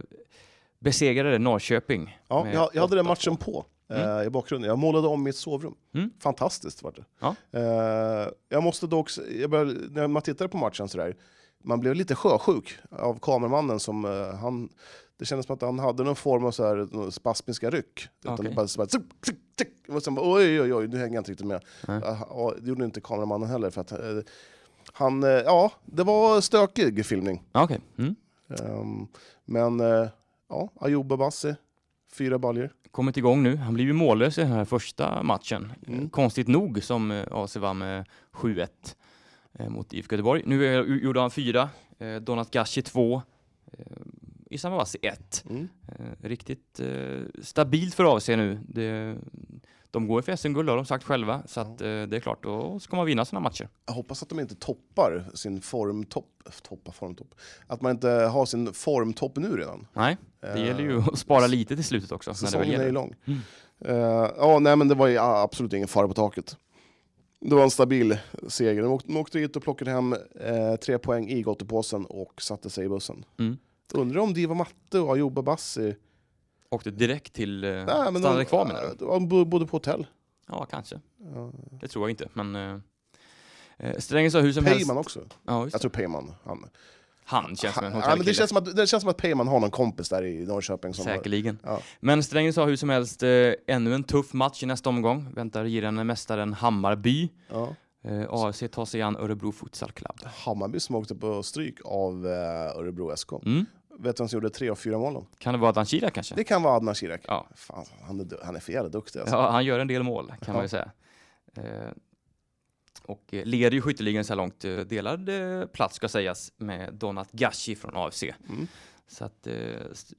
besegrade Norrköping.
Ja, jag, jag hade den
8-2.
matchen på eh, i bakgrunden. Jag målade om mitt sovrum.
Mm.
Fantastiskt var det.
Ja.
Jag måste dock, jag började, när man tittade på matchen sådär, man blev lite sjösjuk av kameramannen som eh, han det kändes som att han hade någon form av så här, spasmiska ryck. Utan
Okej.
det bara, så bara, tsk, tsk, tsk. och sen bara, oj, oj, oj, nu hänger jag inte riktigt med.
Nej.
Uh, det gjorde inte kameramannen heller. För att, eh, han, eh, ja, det var stökig filmning.
Okej. Mm.
Ehm, men uh, ja, Ayoub Abassi, fyra baljor.
Kommit igång nu, han blev ju mållös i den här första matchen.
Mm.
Konstigt nog som AC vann med 7-1 eh, mot IFK Göteborg. Nu eh, gjorde han fyra, eh, Donat Gashi två, eh, Issam Awasi ett.
Mm.
Eh, riktigt eh, stabilt för AC nu. Det, de går för SM-guld har de sagt själva, så att, eh, det är klart, då ska man vinna sådana matcher.
Jag hoppas att de inte toppar sin formtopp. Toppa formtopp. Att man inte har sin formtopp nu redan.
Nej, det gäller ju
Eh,
att spara lite till slutet också. När det
Säsongen är lång.
Mm.
Eh, ja, nej, men det var ju absolut ingen fara på taket. Det var en stabil seger. De åkte, de åkte dit och plockade hem eh, tre poäng i gottepåsen och satte sig i bussen.
Mm.
Undrar om Diva Matte och Ayoub Abassi
Åkte direkt till, eh,
Nej, men
stannade
de,
kvar menar du?
de bo- bodde på hotell.
Ja, kanske.
Ja.
Det tror jag inte, men eh, eh, Strängnäs har hur som helst...
Peyman också.
Ja,
Jag tror Peyman. Han,
Han känns som en
ja, men det,
hotellkille.
känns som att, det känns som att Peyman har någon kompis där i Norrköping. Som
Säkerligen.
Ja.
Men Strängnäs har hur som helst eh, ännu en tuff match i nästa omgång. Väntar regerande mästaren Hammarby.
Ja.
Eh, AFC tar sig an Örebro Futsal Club.
Hammarby som åkte på stryk av eh, Örebro SK.
Mm.
Vet du vem som gjorde tre av fyra målen?
Kan det vara Adnan Kirak kanske?
Det kan vara Adnan Kirak.
Ja.
Fan, han, är, han är för jävla duktig alltså.
Ja, han gör en del mål kan
Ja.
man ju säga. Eh, och eh, leder ju skytteligan så här långt. Eh, delad eh, plats ska sägas med Donat Gashi från AFC.
Mm.
Så att St-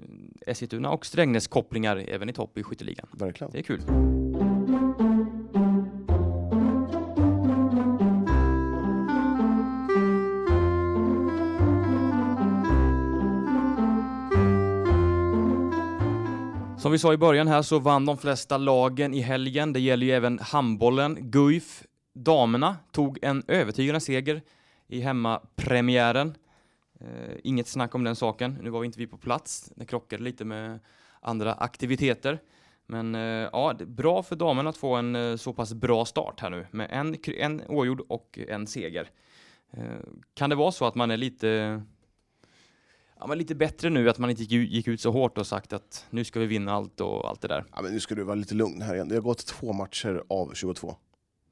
Eskilstuna och Strängnäs kopplingar även i topp i skytteligan.
Verkligen.
Det är kul. Som vi sa i början här så vann de flesta lagen i helgen. Det gäller ju även handbollen. Guif damerna tog en övertygande seger i hemmapremiären. Eh, inget snack om den saken. Nu var inte vi på plats. Det krockade lite med andra aktiviteter. Men eh, ja, det är bra för damerna att få en eh, så pass bra start här nu med en, en oavgjord och en seger. Eh, kan det vara så att man är lite Ja, men lite bättre nu att man inte gick ut- gick ut så hårt och sagt att nu ska vi vinna allt och allt det där.
Ja, men nu ska du vara lite lugn här igen. Det har gått två matcher av 22.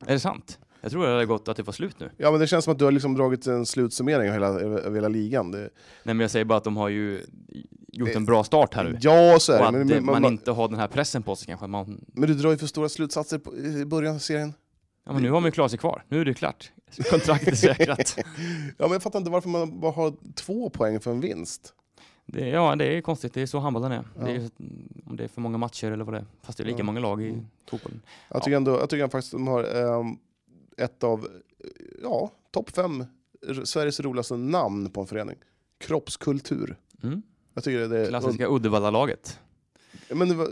Är det sant? Jag tror det hade gått att det var slut nu.
Ja, men det känns som att du har liksom dragit en slutsummering av hela, av hela ligan. Det,
Nej, men jag säger bara att de har ju gjort en bra start här nu.
ja, så är
och
det.
att
Men, men,
man
man,
inte har den här pressen på sig kanske. Man,
men du drar ju för stora slutsatser på, i början av serien.
ja, men nu har man ju klarat sig kvar. Nu är det klart. Kontraktet är säkrat.
Ja, men jag fattar inte varför man bara har två poäng för en vinst.
Det, ja, det är konstigt. Det är så handbollen är.
Ja.
Det är om det är för många matcher eller vad det är. Fast det är lika
Ja.
många lag i
Mm.
fotbollen.
Jag tycker ändå, jag tycker faktiskt de har ehm, ett av, ja, topp fem Sveriges roligaste namn på en förening. Kroppskultur.
Mm.
Jag tycker det är...
Klassiska Uddevalla-laget.
Men var,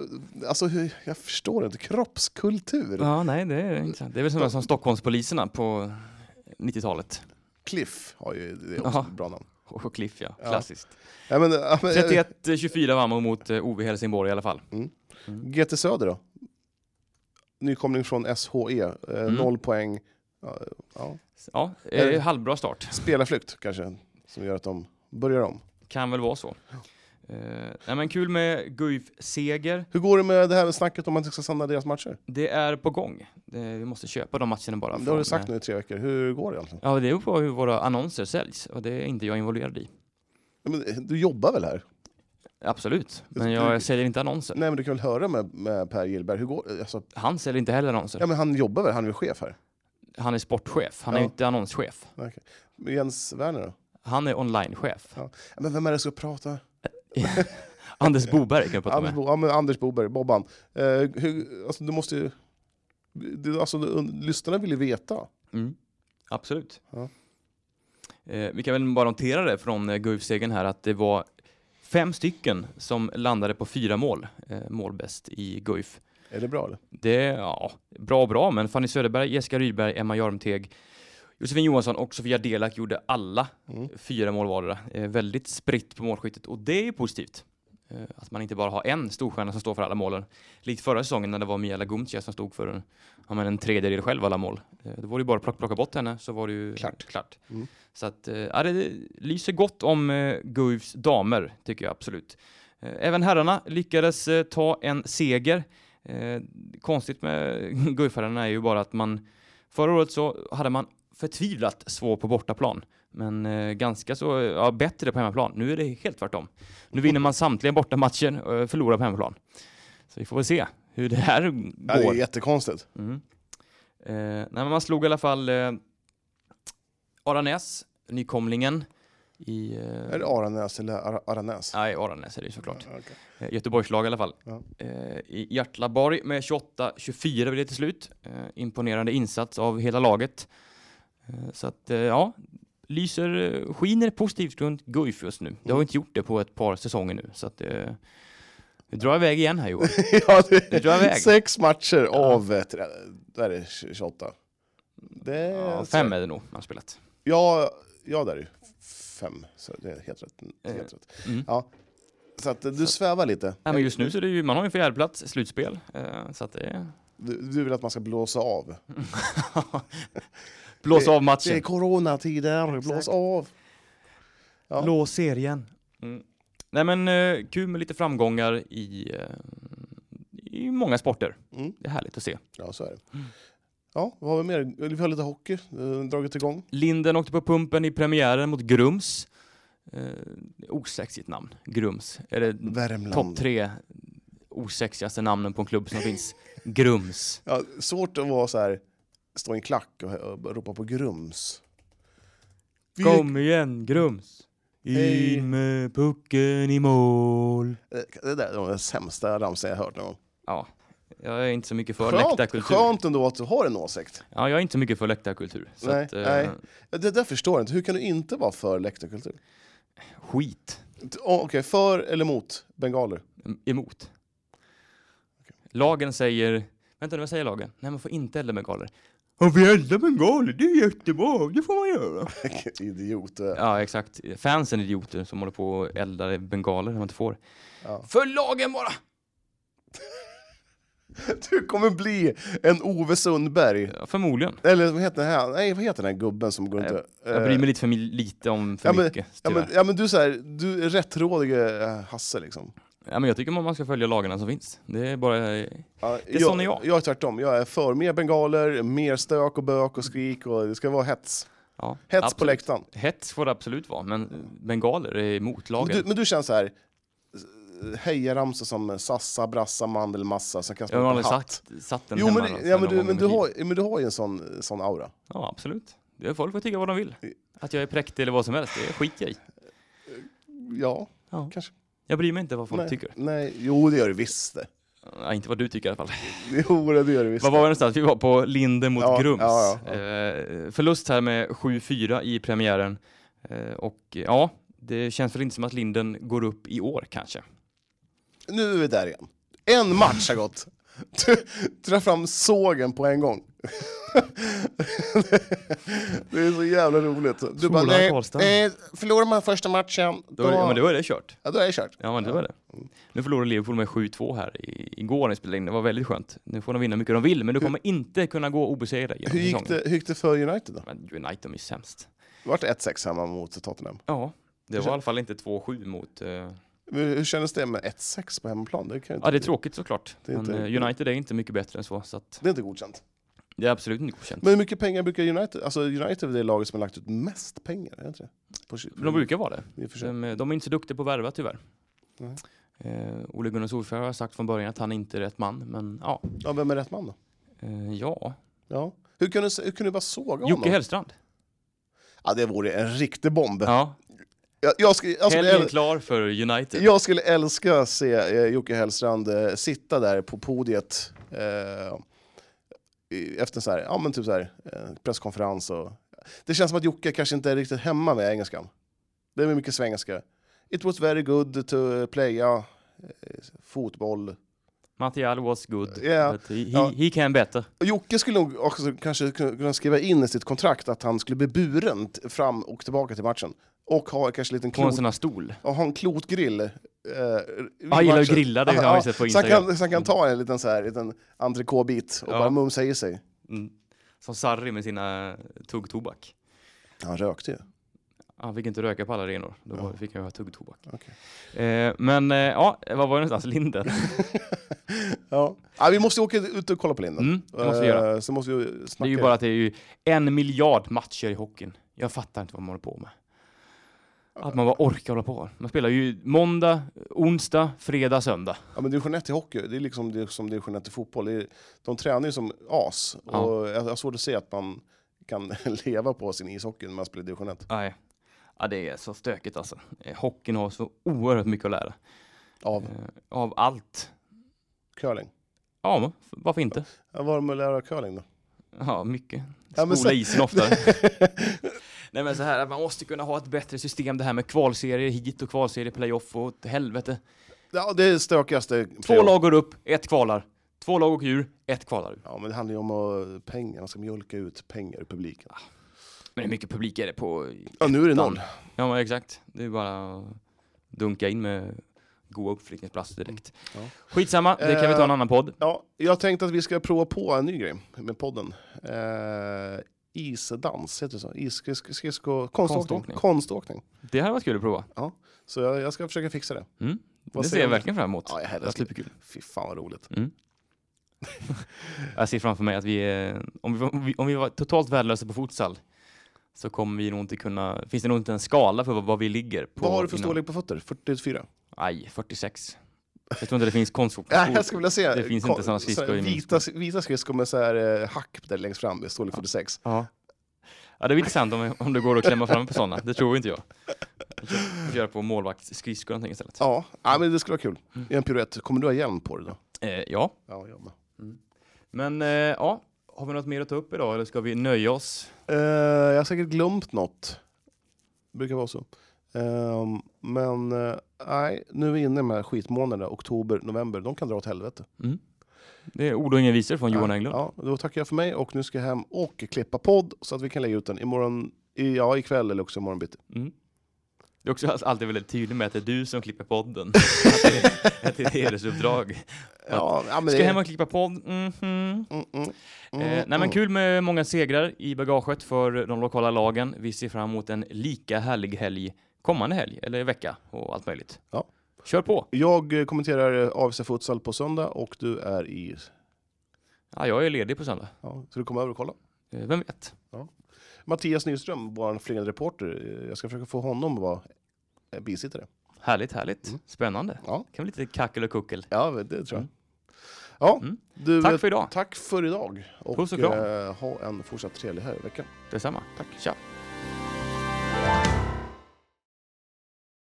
alltså, jag förstår inte. Kroppskultur?
Ja, nej, det är intressant. Det är väl sådana som Stockholmspoliserna på 90-talet.
Cliff har ju det är också ett bra namn.
Och Cliff, ja. Klassiskt.
Ja, men, ja, men,
31-24 vann man mot eh, OV Helsingborg i alla fall.
GT Söder då? Nykomling från SHE, eh,
Mm.
noll poäng. Ja, ja.
Ja, eh, halvbra start.
Spelarflykt kanske, som gör att de börjar om.
Kan väl vara så. Eh, nej, men kul med Guif-seger.
Hur går det med det här snacket om att man ska sända deras matcher?
Det är på gång. Det, vi måste köpa de matcherna bara.
Det har du sagt
eh,
nu i tre veckor. Hur går det egentligen?
Ja, det är på hur våra annonser säljs och det är inte jag involverad i.
Men, du jobbar väl här?
Absolut, men jag säljer inte annonser.
Nej men du kan väl höra med, med Per Gillberg, hur går alltså,
Han säljer inte heller annonser.
Ja men han jobbar väl, han är väl chef här?
Han är sportchef, han är
Ja.
ju inte annonschef.
Men Jens Werner då?
Han är onlinechef.
Ja. Men vem är det som ska prata?
Anders Boberg kan jag prata
Anders,
med.
Bo, ja, men Anders Boberg, Bobban. Eh, hur, alltså, du måste ju... Du, alltså, lyssnarna vill ju veta.
Mm. Absolut.
Ja.
Eh, vi kan väl bara notera det från eh, Guif-segern här att det var fem stycken som landade på fyra mål, eh, målbäst i Guif.
Är det bra eller?
Det är ja, bra bra, men Fanny Söderberg, Jessica Rydberg, Emma Jarmteg, Josefin Johansson och Sofia Delak gjorde alla
Mm.
fyra mål vardera. Eh, väldigt spritt på målskyttet och det är positivt. Eh, att man inte bara har en storstjärna som står för alla målen. Likt förra säsongen när det var Mia Lagumcia som stod för en, ja, men en tredjedel själv av alla mål. Eh, då var det ju bara att plocka, plocka bort henne så var det ju
Klart.
klart.
Mm.
Så att, eh, ja, det lyser gott om eh, Guifs damer, tycker jag absolut. Eh, även herrarna lyckades eh, ta en seger. Eh, konstigt med Guifherrarna är ju bara att man förra året så hade man förtvivlat svår på bortaplan. Men eh, ganska så, ja, bättre på hemmaplan. Nu är det helt tvärtom. Nu vinner man samtliga bortamatcher och förlorar på hemmaplan. Så vi får väl se hur det här
Ja, det är
går.
jättekonstigt.
Mm. Eh, nej, men man slog i alla fall eh, Aranäs, nykomlingen i... Eh,
Är det Aranäs eller Ar- Aranäs?
Nej, Aranäs är det såklart.
Ja, okej.
Eh, Göteborgslag i alla fall.
Ja.
Eh, I Hjärtlaborg med 28-24 blev det till slut. Eh, imponerande insats av hela laget. Eh, så att, eh, ja, lyser, eh, skiner positivt runt Guif just nu. Det har
Mm.
inte gjort det på ett par säsonger nu. Så att, det drar iväg igen här Johan.
ja, det
Det drar iväg.
Sex matcher av, eh, tre- där är det 28. Det är,
Ja, fem är det nog man har spelat.
Ja, ja där är det fem. Så det är helt rätt. Helt rätt.
Mm.
Ja. Så att du svävar lite.
Ja, men just nu så är det ju, man har ju en fjärdeplats, slutspel. Eh, så att det är...
Du, du vill att man ska blåsa av.
Blåsa
Det-
av matchen.
Det är coronatider, blås
Exakt.
av. Ja.
Lås serien. Mm. Nej men eh, kul med lite framgångar i, eh, i många sporter.
Mm.
Det är härligt att se.
Ja, så är det. Ja, vad har vi mer? Vi har lite hockey, eh, dragit igång.
Linden åkte på pumpen i premiären mot Grums. Eh, osexigt namn, Grums. Är det
Värmland.
topp tre osexigaste namnen på en klubb som finns? Grums.
Ja, svårt att vara så här, stå i en klack och, och ropa på grums. Vi
Kom igen, Grums!
Hej.
In med pucken i mål.
Eh, Det där var den sämsta ramsan jag hört någon gång.
Ja, jag är inte så mycket för
Skönt,
läktarkultur.
skönt ändå att du har en åsikt.
Ja, jag är inte så mycket för läktarkultur.
Nej,
att, eh,
nej. Det där förstår jag inte. Hur kan du inte vara för läktarkultur?
Skit.
Okej, för eller mot bengaler?
em- emot. Lagen säger, vänta nu vad säger lagen? Nej man får inte elda bengaler. Ja vi eldar bengaler, det är jättebra, det får man göra.
Idiot. eh.
Ja exakt, fansen är idioter som håller på och eldar bengaler när man inte får.
Ja.
Följ lagen bara!
Du kommer bli en Ove Sundberg.
Ja, förmodligen.
Eller vad heter den här? Nej, vad heter den här gubben som går
Nej,
inte...
Jag bryr mig lite för lite om för
ja, men,
mycket.
ja, men, ja men du är så här, du är rättrådige eh, Hasse liksom.
Ja, men jag tycker man ska följa lagarna som finns. Det är bara...
Ja,
Det är sån är jag.
Jag är tvärtom. Jag är för mer bengaler, mer stök och bök och skrik och det ska vara hets.
Ja,
Hets på
absolut.
läktaren.
Hets får det absolut vara, men bengaler är emot
Men
lagen.
du, men du känner så här hejaramsor som Sassa, Brassa, Mandelmassa som kastar
jag har
på
aldrig
hatt.
sagt, satt den
Jo, men, ja, men, du, men, du har, men du har ju en sån, sån aura.
Ja, absolut. Det är folk får tycka vad de vill. Att jag är präktig eller vad som helst, det skiter jag i.
Ja,
Ja.
Kanske.
Jag bryr mig inte vad folk
Nej.
tycker.
Nej, jo det gör det visst det.
Nej, inte vad du tycker i alla fall.
Jo, det gör det visst.
Var var vi någonstans? Vi var på Linden mot
Ja,
Grums.
ja, ja,
Eh, förlust här med 7-4 i premiären. Eh, och ja, det känns väl inte som att Linden går upp i år kanske.
Nu är vi där igen. En match har gått. Dra fram sågen på en gång. det är så jävla roligt. Du bara, nej,
Karlstad.
eh, förlorar man första matchen,
Då, ja, men då är det kört.
ja, då är det kört.
Ja, men det var det. Nu förlorade Liverpool med 7-2 här i, igår när vi spelade in. Det var väldigt skönt. Nu får de vinna hur mycket de vill, men du kommer inte kunna gå obesegrade
Hur gick, det, hur gick det för United då?
Men United de är sämst.
Det vart 1-6 hemma mot Tottenham.
Ja, det
Hur
var i alla fall inte 2-7 mot...
Men Hur kändes det med 1-6 på hemmaplan? Det, kan inte,
Ja, det är tråkigt såklart.
Det är
Men
inte-
eh, United är inte mycket bättre än så, så att
det är inte godkänt.
det är absolut inte godkänt.
Men hur mycket pengar brukar United... Alltså United är det laget som har lagt ut mest pengar, är det inte det? På,
Men de brukar vara det.
Sig.
De, de är inte så duktiga på att värva tyvärr.
Nej.
Eh, Ole Gunnar Solskjaer har sagt från början att han inte är rätt man, men ja.
Ja, vem är rätt man då?
Eh, ja.
Ja. Hur kunde du, hur kunde du bara såga
Jocke
honom?
Hellstrand.
Ja, det vore en riktig bomb.
Ja.
Jag, jag, skulle, jag, skulle,
Helgen klar för United.
jag skulle älska se eh, Jocke Hellstrand eh, sitta där på podiet eh, efter så här, ja, men typ så här, eh, presskonferens. Och, det känns som att Jocke kanske inte är riktigt hemma med engelskan. Det är mycket svengelska. It was very good to playa fotboll.
Martial was good,
Ja.
but he,
Ja.
he can better.
Jocke skulle nog också kanske kunna skriva in i sitt kontrakt att han skulle bli buren fram och tillbaka till matchen. Och ha kanske en liten
På en
klot,
sån här stol.
och ha en klotgrill. Eh,
han gillar att grilla, det har
Ja,
vi sett på Instagram.
kan, så han kan ta en liten, så här, liten entrecôte-bit och
Ja.
bara mumsa i sig.
Mm. Som Sarri med sina tuggtobak.
Han rökte ju.
Han fick inte röka på alla arenor, då
Ja.
fick han ha tuggtobak.
Okej.
Eh, men eh, ja, var var det någonstans? Linden?
Ja. Ja, vi måste åka ut och kolla på Linden.
Mm, det måste vi göra.
Eh, Så måste vi
Det
snacka.
är ju bara att det är ju en miljard matcher i hockeyn. Jag fattar inte vad man håller på med. Att man bara orkar hålla på. Man spelar ju måndag, onsdag, fredag, söndag.
Ja, men division 1 i hockey, det är liksom det som division 1 i fotboll. Det är, de tränar ju som as.
Ja.
Och jag jag har svårt att se att man kan leva på sin ishockey när man spelar division 1.
Nej. Ja, det är så stökigt alltså. Eh, Hockeyn har så oerhört mycket att lära.
Av
Eh, Av allt.
curling.
Ja, varför inte?
Ja, vad har de att lära av curling då?
Ja, mycket.
Ja,
Spola
så-
isen oftare. Nej men så här, man måste kunna ha ett bättre system det här med kvalserier hit och kvalserier playoff och åt helvete.
Ja, det är stökigaste.
Två lag går upp, ett kvalar. Två lag åker ur, ett kvalar.
Ja, men det handlar ju om att, pengar. Man ska mjölka ut pengar ur publiken.
Men hur mycket publik är det på?
Ja, nu är det noll.
Ja exakt. Det är bara att dunka in med goda uppflyttningsplatser direkt.
Ja.
Skitsamma, det kan vi ta en
Eh,
annan podd.
Ja, jag tänkte att vi ska prova på en ny grej med podden. Eh, isdans, heter det så? Isskridsko... Konståkning.
Konståkning.
Konståkning.
Det här var kul att prova.
Så jag, jag ska försöka fixa det.
Mm.
Vad
Det ser jag verkligen fram emot.
Ja, jag
det var superkul.
Fy fan vad roligt.
Mm. jag ser framför mig att vi, är, om, vi, om, vi, om vi var totalt värdelösa på futsal så kommer vi nog inte kunna, finns det nog inte en skala för vad, vi ligger på.
Vad har du för storlek på fötter? 44?
Nej, 46. Jag tror inte det finns.
Ja, jag skulle vilja se
Det finns inte sådana skridskor
så här
i min
vita, vita skridskor med så här, eh, hack där längst fram, i storlek 46.
Ja. ja, det är intressant om, om det går att klämma fram på sådana. Det tror inte jag. Jag göra på målvaktsskridskor någonting istället.
Ja, ja men det skulle vara kul.
Mm.
I en piruett. Kommer du ha hjälm på dig då?
Eh, ja,
Ja, jag med.
men eh, ja, har vi något mer att ta upp idag eller ska vi nöja oss?
Eh, jag har säkert glömt något. Det brukar vara så. Ehm, men eh, nej, nu är vi inne med skitmånaderna, oktober, november. De kan dra åt helvete.
Mm. Det är ord och inga visor från Johan Englund.
Ja, då tackar jag för mig och nu ska jag hem och klippa podd så att vi kan lägga ut den imorgon, i, ja, ikväll eller också imorgon bitti.
Mm. Det är också alltid väldigt tydligt med att det är du som klipper podden. att det är, att det är ett hedersuppdrag.
Ja, ja,
Ska
det-
hem och klippa podd? Mhm.
Mm, mm,
Eh,
mm,
nej men
mm.
kul med många segrar i bagaget för de lokala lagen. Vi ser fram emot en lika härlig helg kommande helg, eller vecka och allt möjligt.
Ja.
Kör på!
Jag eh, kommenterar AFC Futsal på söndag och du är i...
Ja, jag är ledig på söndag.
Ja, så du kommer över och kolla.
Eh, vem vet?
Mattias Nyström, vår flygande reporter, jag ska försöka få honom att vara eh, bisittare.
Härligt, härligt.
Mm.
Spännande.
Ja.
Kan bli lite kackel och kuckel.
Ja, det tror jag.
Mm.
Ja,
Mm.
du,
Tack för idag.
Tack för idag. Och
Puss och kram.
eh, ha en fortsatt trevlig här vecka.
Detsamma.
Tack.
Tja!